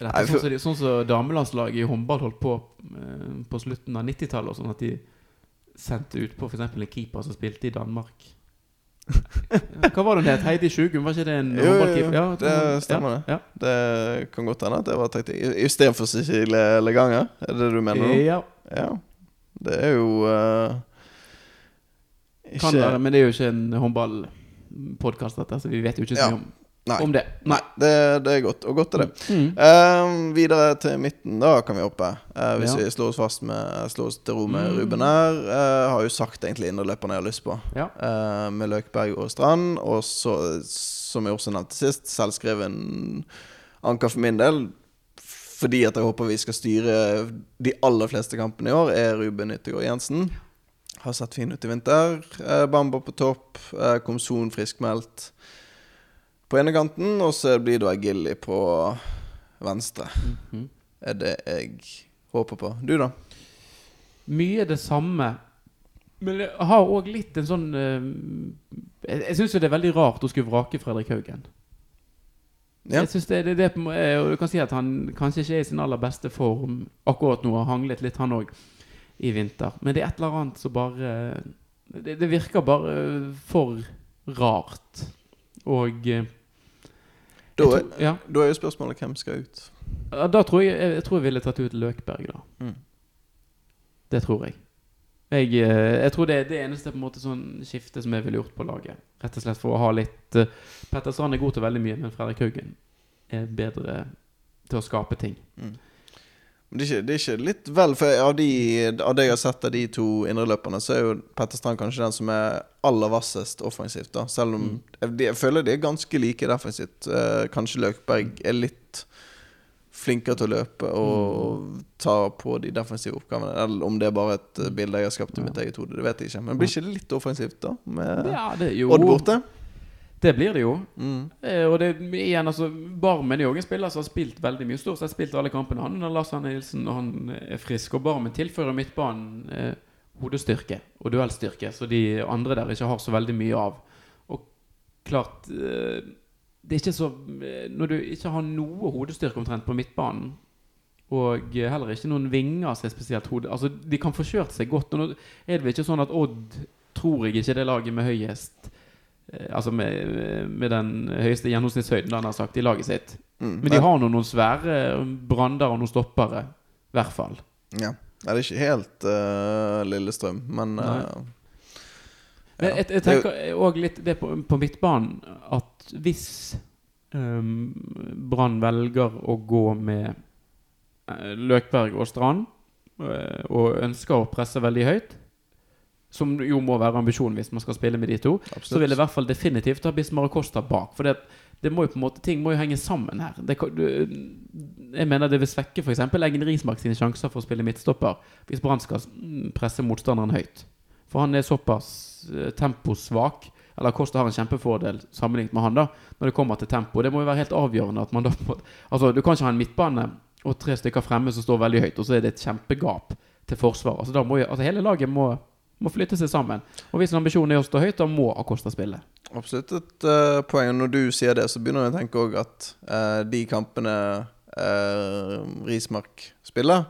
Er dette sånn som, de, sånn som damelandslaget i håndball holdt på eh, på slutten av 90-tallet. Sånn at de sendte ut på f.eks. en keeper som spilte i Danmark. Hva var det hun het? Heidi Sjugum? Var ikke det en håndballkeeper? Ja, Det stemmer ja, det. Det kan godt hende at det var taktikk. Istedenfor Cecilie Leganger? Er det det du mener nå? Ja, Ja. Det er jo eh, kan være, men det er jo ikke en håndballpodkast, dette, så vi vet jo ikke så mye om, Nei. om det. Nei, det, det er godt. Og godt er det. Mm. Eh, videre til midten, da kan vi hoppe. Uh, hvis Ja. vi slår oss fast med Slår oss til ro med Mm. Ruben her. Uh, har jo sagt egentlig indreløperne jeg har lyst på. Ja. uh, med Løkberg og Strand. Og så, som jeg også nevnte sist, selvskreven anker for min del. Fordi at jeg håper vi skal styre de aller fleste kampene i år, er Ruben Yttergård Jensen. Har sett fin ut i vinter. Bamba på topp. Komson friskmeldt på ene kanten. Og så blir det Gilly på venstre. Mhm. Er det jeg håper på. Du, da? Mye det samme. Men jeg har òg litt en sånn eh, Jeg, jeg syns jo det er veldig rart å skulle vrake Fredrik Haugen. Ja. Jeg synes det, det, det, eh, og Du kan si at han kanskje ikke er i sin aller beste form akkurat nå. Har hanglet litt, han òg, i vinter. Men det er et eller annet som bare Det, det virker bare for rart. Og eh, Da er, tror- ja, da er jo spørsmålet hvem skal ut. Da tror jeg, jeg, jeg tror jeg ville tatt ut Løkberg, da. Mm. Det tror jeg. Jeg, eh, jeg tror det er det eneste på en måte sånn skifte som jeg ville gjort på laget. Rett og slett for å ha litt uh, Petter Strand er god til veldig mye, men Fredrik Haugen er bedre til å skape ting. Men det er, ikke, det er ikke litt vel For av, de, av det jeg har sett av de to indreløperne, så er jo Petter Strand kanskje den som er aller vassest offensivt. da Selv om Mm. jeg, jeg føler de er ganske like defensivt. Eh, kanskje Løkberg er litt flinkere til å løpe og ta på de defensive oppgavene. Eller om det er bare et eh, bilde jeg har skapt i mitt eget hode, det vet jeg ikke. Men blir ikke det litt offensivt, da? Med Ja, det Odd borte? Det blir det jo. Mm. Eh, og det igjen, altså Barmen er jo en spiller som har spilt veldig mye. Stort sett spilt alle kampene. Han under Lars Arne Nilsen og han er frisk. Og Barmen tilfører midtbanen eh, hodestyrke og duellstyrke, så de andre der ikke har så veldig mye av. Og klart eh, Det er ikke så eh, Når du ikke har noe hodestyrke omtrent på midtbanen, og heller ikke noen vinger som er spesielt hode... Altså, de kan få kjørt seg godt. Og nå er det vel ikke sånn at Odd tror jeg ikke det laget med høyest Altså med, med den høyeste gjennomsnittshøyden han har sagt i laget sitt. Mm. Men de har nå noen svære brander og noen stoppere. I hvert fall. Ja. Det er ikke helt uh, Lillestrøm, men eh, Ja. jeg, jeg tenker òg litt det på, på midtbanen at hvis um, Brann velger å gå med eh, Løkberg og Strand eh, og ønsker å presse veldig høyt, som jo må være ambisjonen hvis man skal spille med de to, så vil jeg i hvert fall definitivt ha Bismar Acosta Costa bak. For det, det må jo på en måte ting må jo henge sammen her. Det, jeg mener det vil svekke f.eks. Eggen Rismark sine sjanser for å spille midtstopper hvis Brann skal mm, presse motstanderen høyt. For han er såpass eh, temposvak. Eller Costa har en kjempefordel sammenlignet med han da når det kommer til tempo. Det må jo være helt avgjørende at man da Altså, du kan ikke ha en midtbane og tre stykker fremme som står veldig høyt, og så er det et kjempegap til forsvar. Altså, da må jo, altså hele laget må, må flytte seg sammen. Og hvis ambisjonen er å stå høyt, da må Acosta spille. Absolutt et uh, poeng. Når du sier det, så begynner jeg å tenke òg at uh, de kampene uh, Rismark spiller,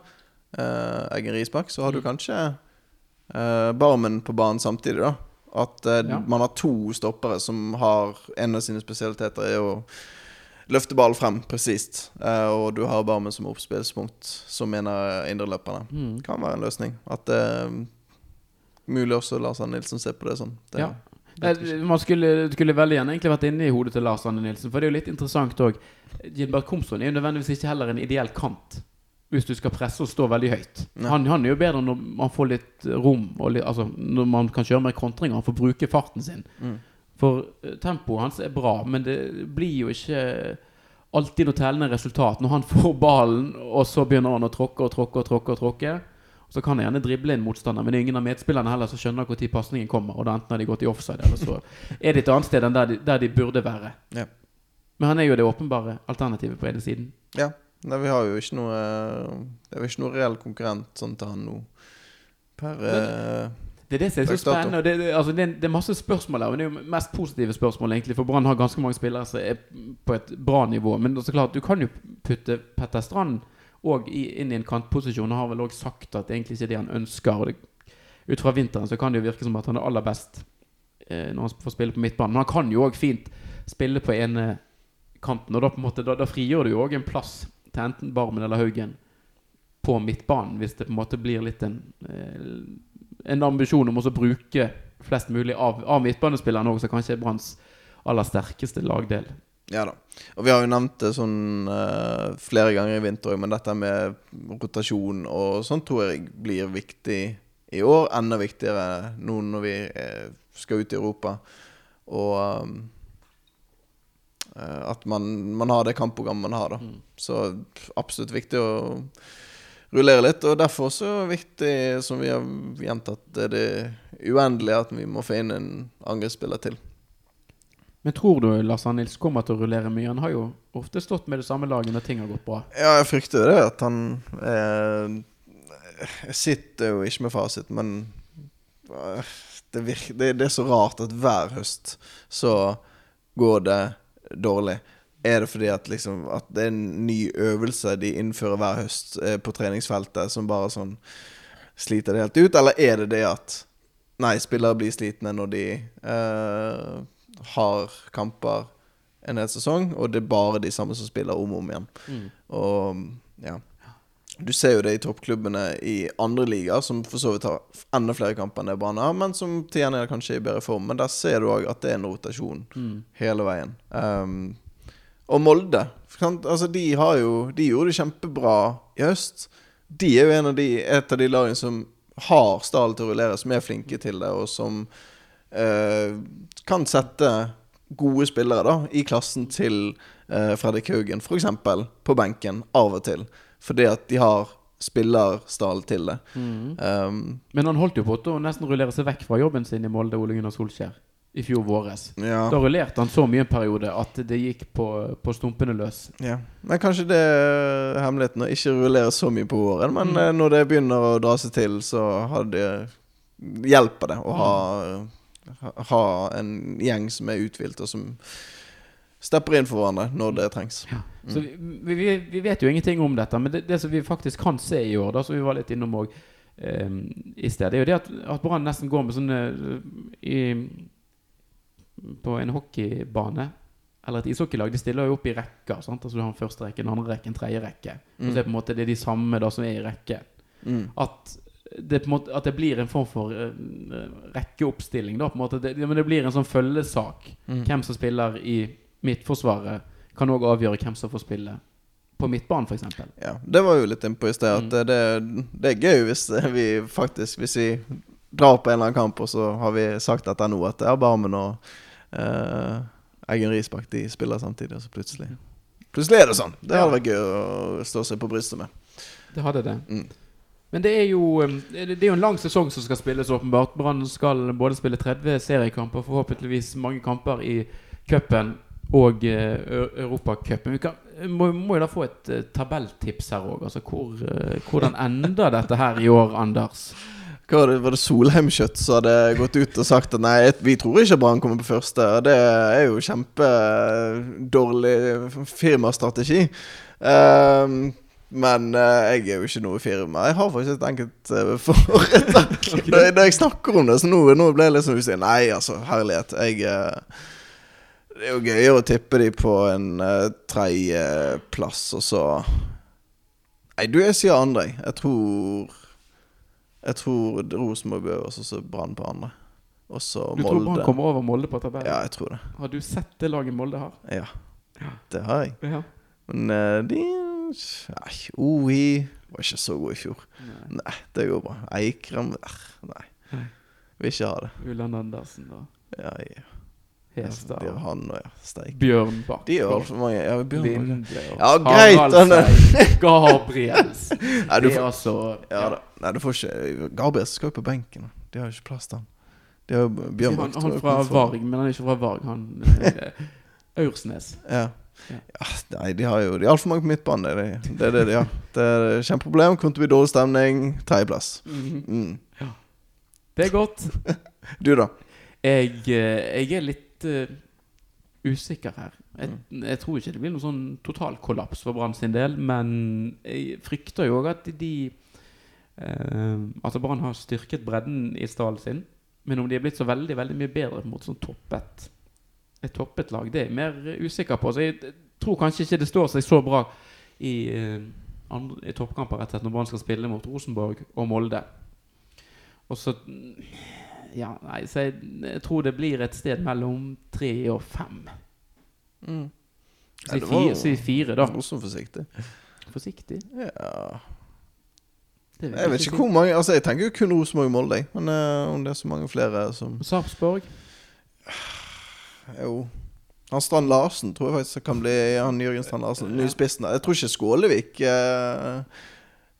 uh, Eggen Rismark, så har du Mm. kanskje eh, Barmen på banen samtidig, da. At eh, Ja. man har to stoppere som har En av sine spesialiteter er å løfte ballen frem presist. Eh, og du har Barmen som oppspillspunkt, som en av indreløperne. Mm. Kan være en løsning. At er mulig også Lars Arne Nilsen ser på det sånn. Det, Ja. Man skulle, skulle veldig gjerne egentlig vært inne i hodet til Lars Arne Nilsen. For det er jo litt interessant òg. Gilbert Komsson er jo nødvendigvis ikke heller en ideell kant. Hvis du skal presse og stå veldig høyt. Han, han er jo bedre når man får litt rom, litt, altså når man kan kjøre mer kontringer. Han får bruke farten sin. Mm. For eh, tempoet hans er bra, men det blir jo ikke alltid noe tellende resultat. Når han får ballen, og så begynner han å tråkke og tråkke og tråkke, og tråkke så kan han gjerne drible en motstander, men det er ingen av medspillerne heller som skjønner når pasningen kommer. Og da enten har de gått i offside, eller så er de et annet sted enn der de, der de burde være. Ja. Men han er jo det åpenbare alternativet på ene siden. Ja. Nei, vi har jo ikke noe Det er jo ikke noe reell konkurrent sånn til han nå. Per eh, Det er det som er så spennende. Det, det, altså, det, er, det er masse spørsmål her, og det er jo mest positive spørsmål, egentlig. For Brann har ganske mange spillere som er på et bra nivå. Men så klart, du kan jo putte Petter Strand og inn i en kantposisjon, og har vel òg sagt at det egentlig ikke er det han ønsker. Og det, ut fra vinteren så kan det jo virke som at han er aller best eh, når han får spille på midtbanen. Men han kan jo òg fint spille på ene kanten, og da, på en måte, da, da frigjør du jo òg en plass til enten Barmen eller Haugen på midtbanen, hvis det på en måte blir litt en eh, En ambisjon om å bruke flest mulig av, av midtbanespillerne òg, som kanskje er Branns aller sterkeste lagdel. Ja da. Og vi har jo nevnt det sånn uh, flere ganger i vinter òg, men dette med rotasjon og sånn tror jeg blir viktig i år. Enda viktigere nå når vi er, skal ut i Europa. Og um, eh, at man, man har det kampprogrammet man har, da. Mm. Så absolutt viktig å rullere litt. Og derfor så viktig, som vi har gjentatt, det er det uendelige at vi må få inn en angrepsspiller til. Men tror du Lars Arne Nils kommer til å rullere mye? Han har jo ofte stått med det samme laget når ting har gått bra. Ja, jeg frykter det, at han eh, sitter jo ikke med fasit, men eh, det, virker, det, det er så rart at hver høst så går det dårlig. Er det fordi at, liksom, at det er en ny øvelse de innfører hver høst eh, på treningsfeltet, som bare sånn sliter det helt ut? Eller er det det at Nei, spillere blir slitne når de eh, har kamper en hel sesong, og det er bare de samme som spiller om og om igjen. Og ja Du ser jo det i toppklubbene i andre ligaer, som for så vidt har enda flere kamper enn det Brann har, men som til gjengjeld kanskje er i bedre form. Men der ser du òg at det er en rotasjon hele veien. Um, og Molde? Altså, de har jo De gjorde det kjempebra i høst. De er jo en av de, et av de lagene som har stallen til å rullere, som er flinke til det, og som eh, kan sette gode spillere da i klassen til eh, Fredrik Haugen, f.eks. på benken av og til. Fordi at de har spillerstall til det. Um, Men han holdt jo på å nesten rullere seg vekk fra jobben sin i Molde, Ole Gunnar Solskjær, i fjor våres. ja. Da rullerte han så mye en periode at det gikk på, på stumpene løs. Ja. Men kanskje det er hemmeligheten å ikke rullere så mye på våren. Men Mm. eh, når det begynner å dra seg til, så hadde det, hjelper det å ha, ha- ha en gjeng som er uthvilt, og som stepper inn for hverandre når det trengs. Så vi, vi, vi vet jo ingenting om dette, men det, det som vi faktisk kan se i år, da, som vi var litt innom òg i sted, det er jo det at, at Brann nesten går med sånne i, På en hockeybane eller et ishockeylag, de stiller jo opp i rekker. Sant? Altså Du har en første rekke, en andre rekke, en tredje rekke. Og så er det på en måte det er de samme da som er i rekke. Mm. At det, på måte, at det blir en form for uh, rekkeoppstilling. Da. Det, men det blir en sånn følgesak. Mm. Hvem som spiller i Midtforsvaret, kan òg avgjøre hvem som får spille på midtbanen, f.eks. Ja, det var jo litt innpå i sted. At Mm. det, det, det er gøy hvis vi faktisk Hvis vi drar på en eller annen kamp, og så har vi sagt etter nå, at det er Barmen og uh, Eggen Risbakk de spiller samtidig, og så plutselig Plutselig er det sånn. Det hadde vært gøy å stå seg på brystet med. Det hadde det. Mm. Men det er jo um, Det er jo en lang sesong som skal spilles, åpenbart. Brann skal både spille 30 seriekamper, forhåpentligvis mange kamper i cupen og uh, Europacupen. Vi kan, må, må jo da få et eh, tabelltips her òg. Altså, hvor, eh, hvordan ender dette her i år, Anders? Hva var det, var det Solheimkjøtt som hadde gått ut og sagt at nei, vi tror ikke Brann kommer på første? Og Det er jo kjempedårlig firmastrategi. Ehm, men uh, jeg er jo ikke noe firma. Jeg har faktisk et enkelt uh, foretak når, når jeg snakker om det. Så nå, nå ble jeg liksom usikker. Nei, altså, herlighet. Jeg uh, Det er jo gøyere å tippe de på en uh, tredjeplass, og så Nei, du, jeg sier andre, jeg. Jeg tror Jeg tror Rosenborg bør også så Brann på andre. Og så Du tror Brann kommer over Molde på tabellen? Ja, jeg tror det. Har du sett det laget Molde har? Ja. Det har jeg. Ja. Men de Nei, OI var ikke så god i fjor. Nei. Nei, det går bra. Eikrem eh, Nei. Vil ikke ha det. Ulland Andersen da. Ja, ja. Hestad. Ja, han og ja, steik. Bjørn Bakke. De gjør altfor mange. Ja, Bjørn. Linde Ja, greit. Gabriels. Nei, du er får, altså ja, da. Nei, du får ikke Gabriels skal jo på benken. De har jo ikke plass til han. De har Bjørn Bakke. han, han fra Varg, men han er ikke fra Varg. Han eh, Aursnes. Ja. Ja. ja. Nei, de har jo De altfor mange på midtbane. Det er det, det, er det de har. Det er et kjempeproblem. Kommer til å bli dårlig stemning. Tredjeplass. Mm. Det er godt. Du, da? Jeg, eh, jeg er litt uh, usikker her. Jeg, jeg tror ikke det blir noen sånn total kollaps for Brann sin del, men jeg frykter jo òg at de uh, At Brann har styrket bredden i stallen sin. Men om de er blitt så veldig veldig mye bedre mot sånn toppet et toppet lag, det er jeg mer usikker på. Så jeg tror kanskje ikke det står seg så bra i, eh, andre, i toppkamper rett og slett når Brann skal spille mot Rosenborg og Molde. Og så Ja, nei, så jeg, jeg tror det blir et sted mellom tre og fem. Mm. Si fire, si fire da. Også forsiktig. Forsiktig. Ja Det vil Jeg vet ikke hvor mange Altså Jeg tenker jo kun Rosenborg og Molde. Men uh, om det er så mange flere som Sarpsborg. Jo. Han Strand Larsen tror jeg faktisk kan bli Han Jørgen Strand Larsen. Ny spissen. der. Jeg tror ikke Skålevik eh,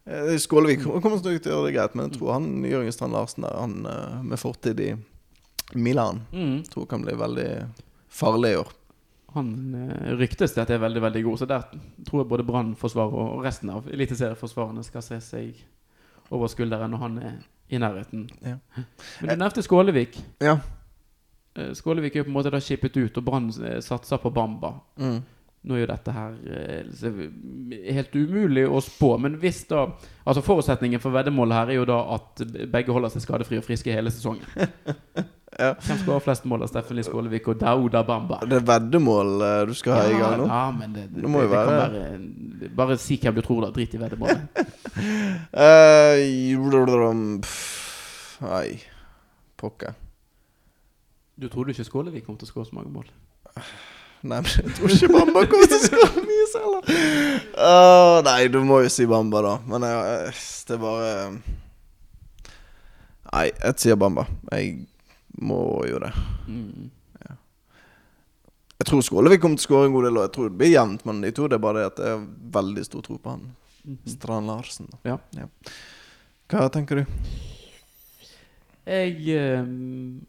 eh, Skålevik kommer til å gjøre det greit, men jeg tror han Jørgen Strand Larsen der, han eh, med fortid i Milan, Mm. tror kan bli veldig farlig i år. Han eh, ryktes til at det er veldig veldig god, så der tror jeg både Brann-forsvaret og resten av eliteserieforsvarene skal se seg over skulderen når han er i nærheten. Ja. Men du nevnte Skålevik. Ja. Eh, Skålevik er jo på en måte da skippet ut, og Brann eh, satser på Bamba. Mm. Nå er jo dette her eh, helt umulig å spå, men hvis da Altså Forutsetningen for veddemålet her er jo da at begge holder seg skadefrie og friske hele sesongen. Ja. Hvem ha flest mål av Steffen Lie Skålevik og Dauda Bamba? Det er veddemål du skal ha i gang nå? Ja, men det, det, Det det kan være- Bare si hvem du tror, da. Drit i veddemålet. uh, Nei, pokker. Du trodde ikke Skålevik kom til å skåre så mange mål? Nei, men jeg tror ikke Bamba kommer til å skåre mye selv. da. Åh, nei, du må jo si Bamba, da. Men jeg, det er bare Nei, jeg sier Bamba. Jeg må jo det. Mm. Jeg tror Skålevik kommer til å skåre en god del, og jeg tror det blir jevnt mellom de to. Det er bare det at jeg har veldig stor tro på han Mhm. Strand Larsen. da. Ja. Hva tenker du? Jeg ehm,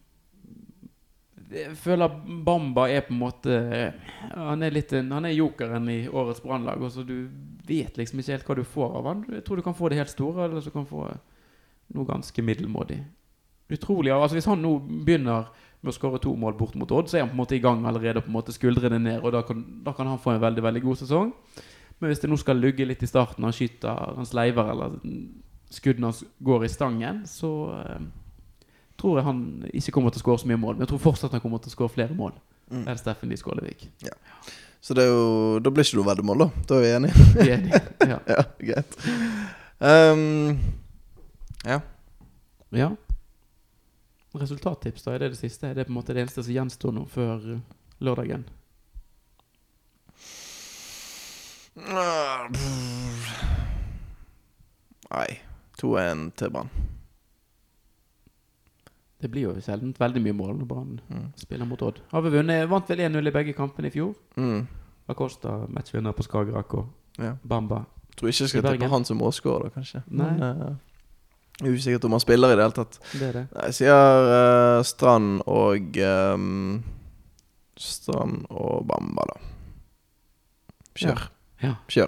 jeg føler Bamba er på en måte Han er litt Han er jokeren i årets Brannlag. Du vet liksom ikke helt hva du får av han. Jeg tror du kan få det helt store, eller så kan du få noe ganske middelmådig. Utrolig. altså Hvis han nå begynner med å skåre to mål bort mot Odd, så er han på en måte i gang allerede. på en måte Skuldrene ned, og da kan, da kan han få en veldig veldig god sesong. Men hvis det nå skal lugge litt i starten, han skyter, han sleiver, eller skuddene hans går i stangen, så eh, tror jeg han ikke kommer til å skåre så mye mål. Men jeg tror fortsatt han kommer til å skåre flere mål Mm. enn Steffen Lie Skålevik. Så det er jo, da blir ikke du veddemål, da. Da er vi enige. Vi er enige. Ja. ja, greit. Um, ja. ja. Resultattips, da? Er det det siste? Er det på en måte det eneste som gjenstår nå før eh, lørdagen? Nei. 2-1 til Brann. Det blir jo sjelden veldig mye mål når Brann Mm. spiller mot Odd. Har vi vunnet? Vant vel 1-0 i begge kampene i fjor? Mm. Acosta matchvinner på Skagerrak og Ja. Bamba. Tror ikke jeg skal tippe han som målskårer, kanskje. Nei. Men uh, jeg er usikker om han spiller i det hele tatt. Det er det. Jeg sier uh, Strand og um, Strand og Bamba, da. Kjør. Ja. Kjør.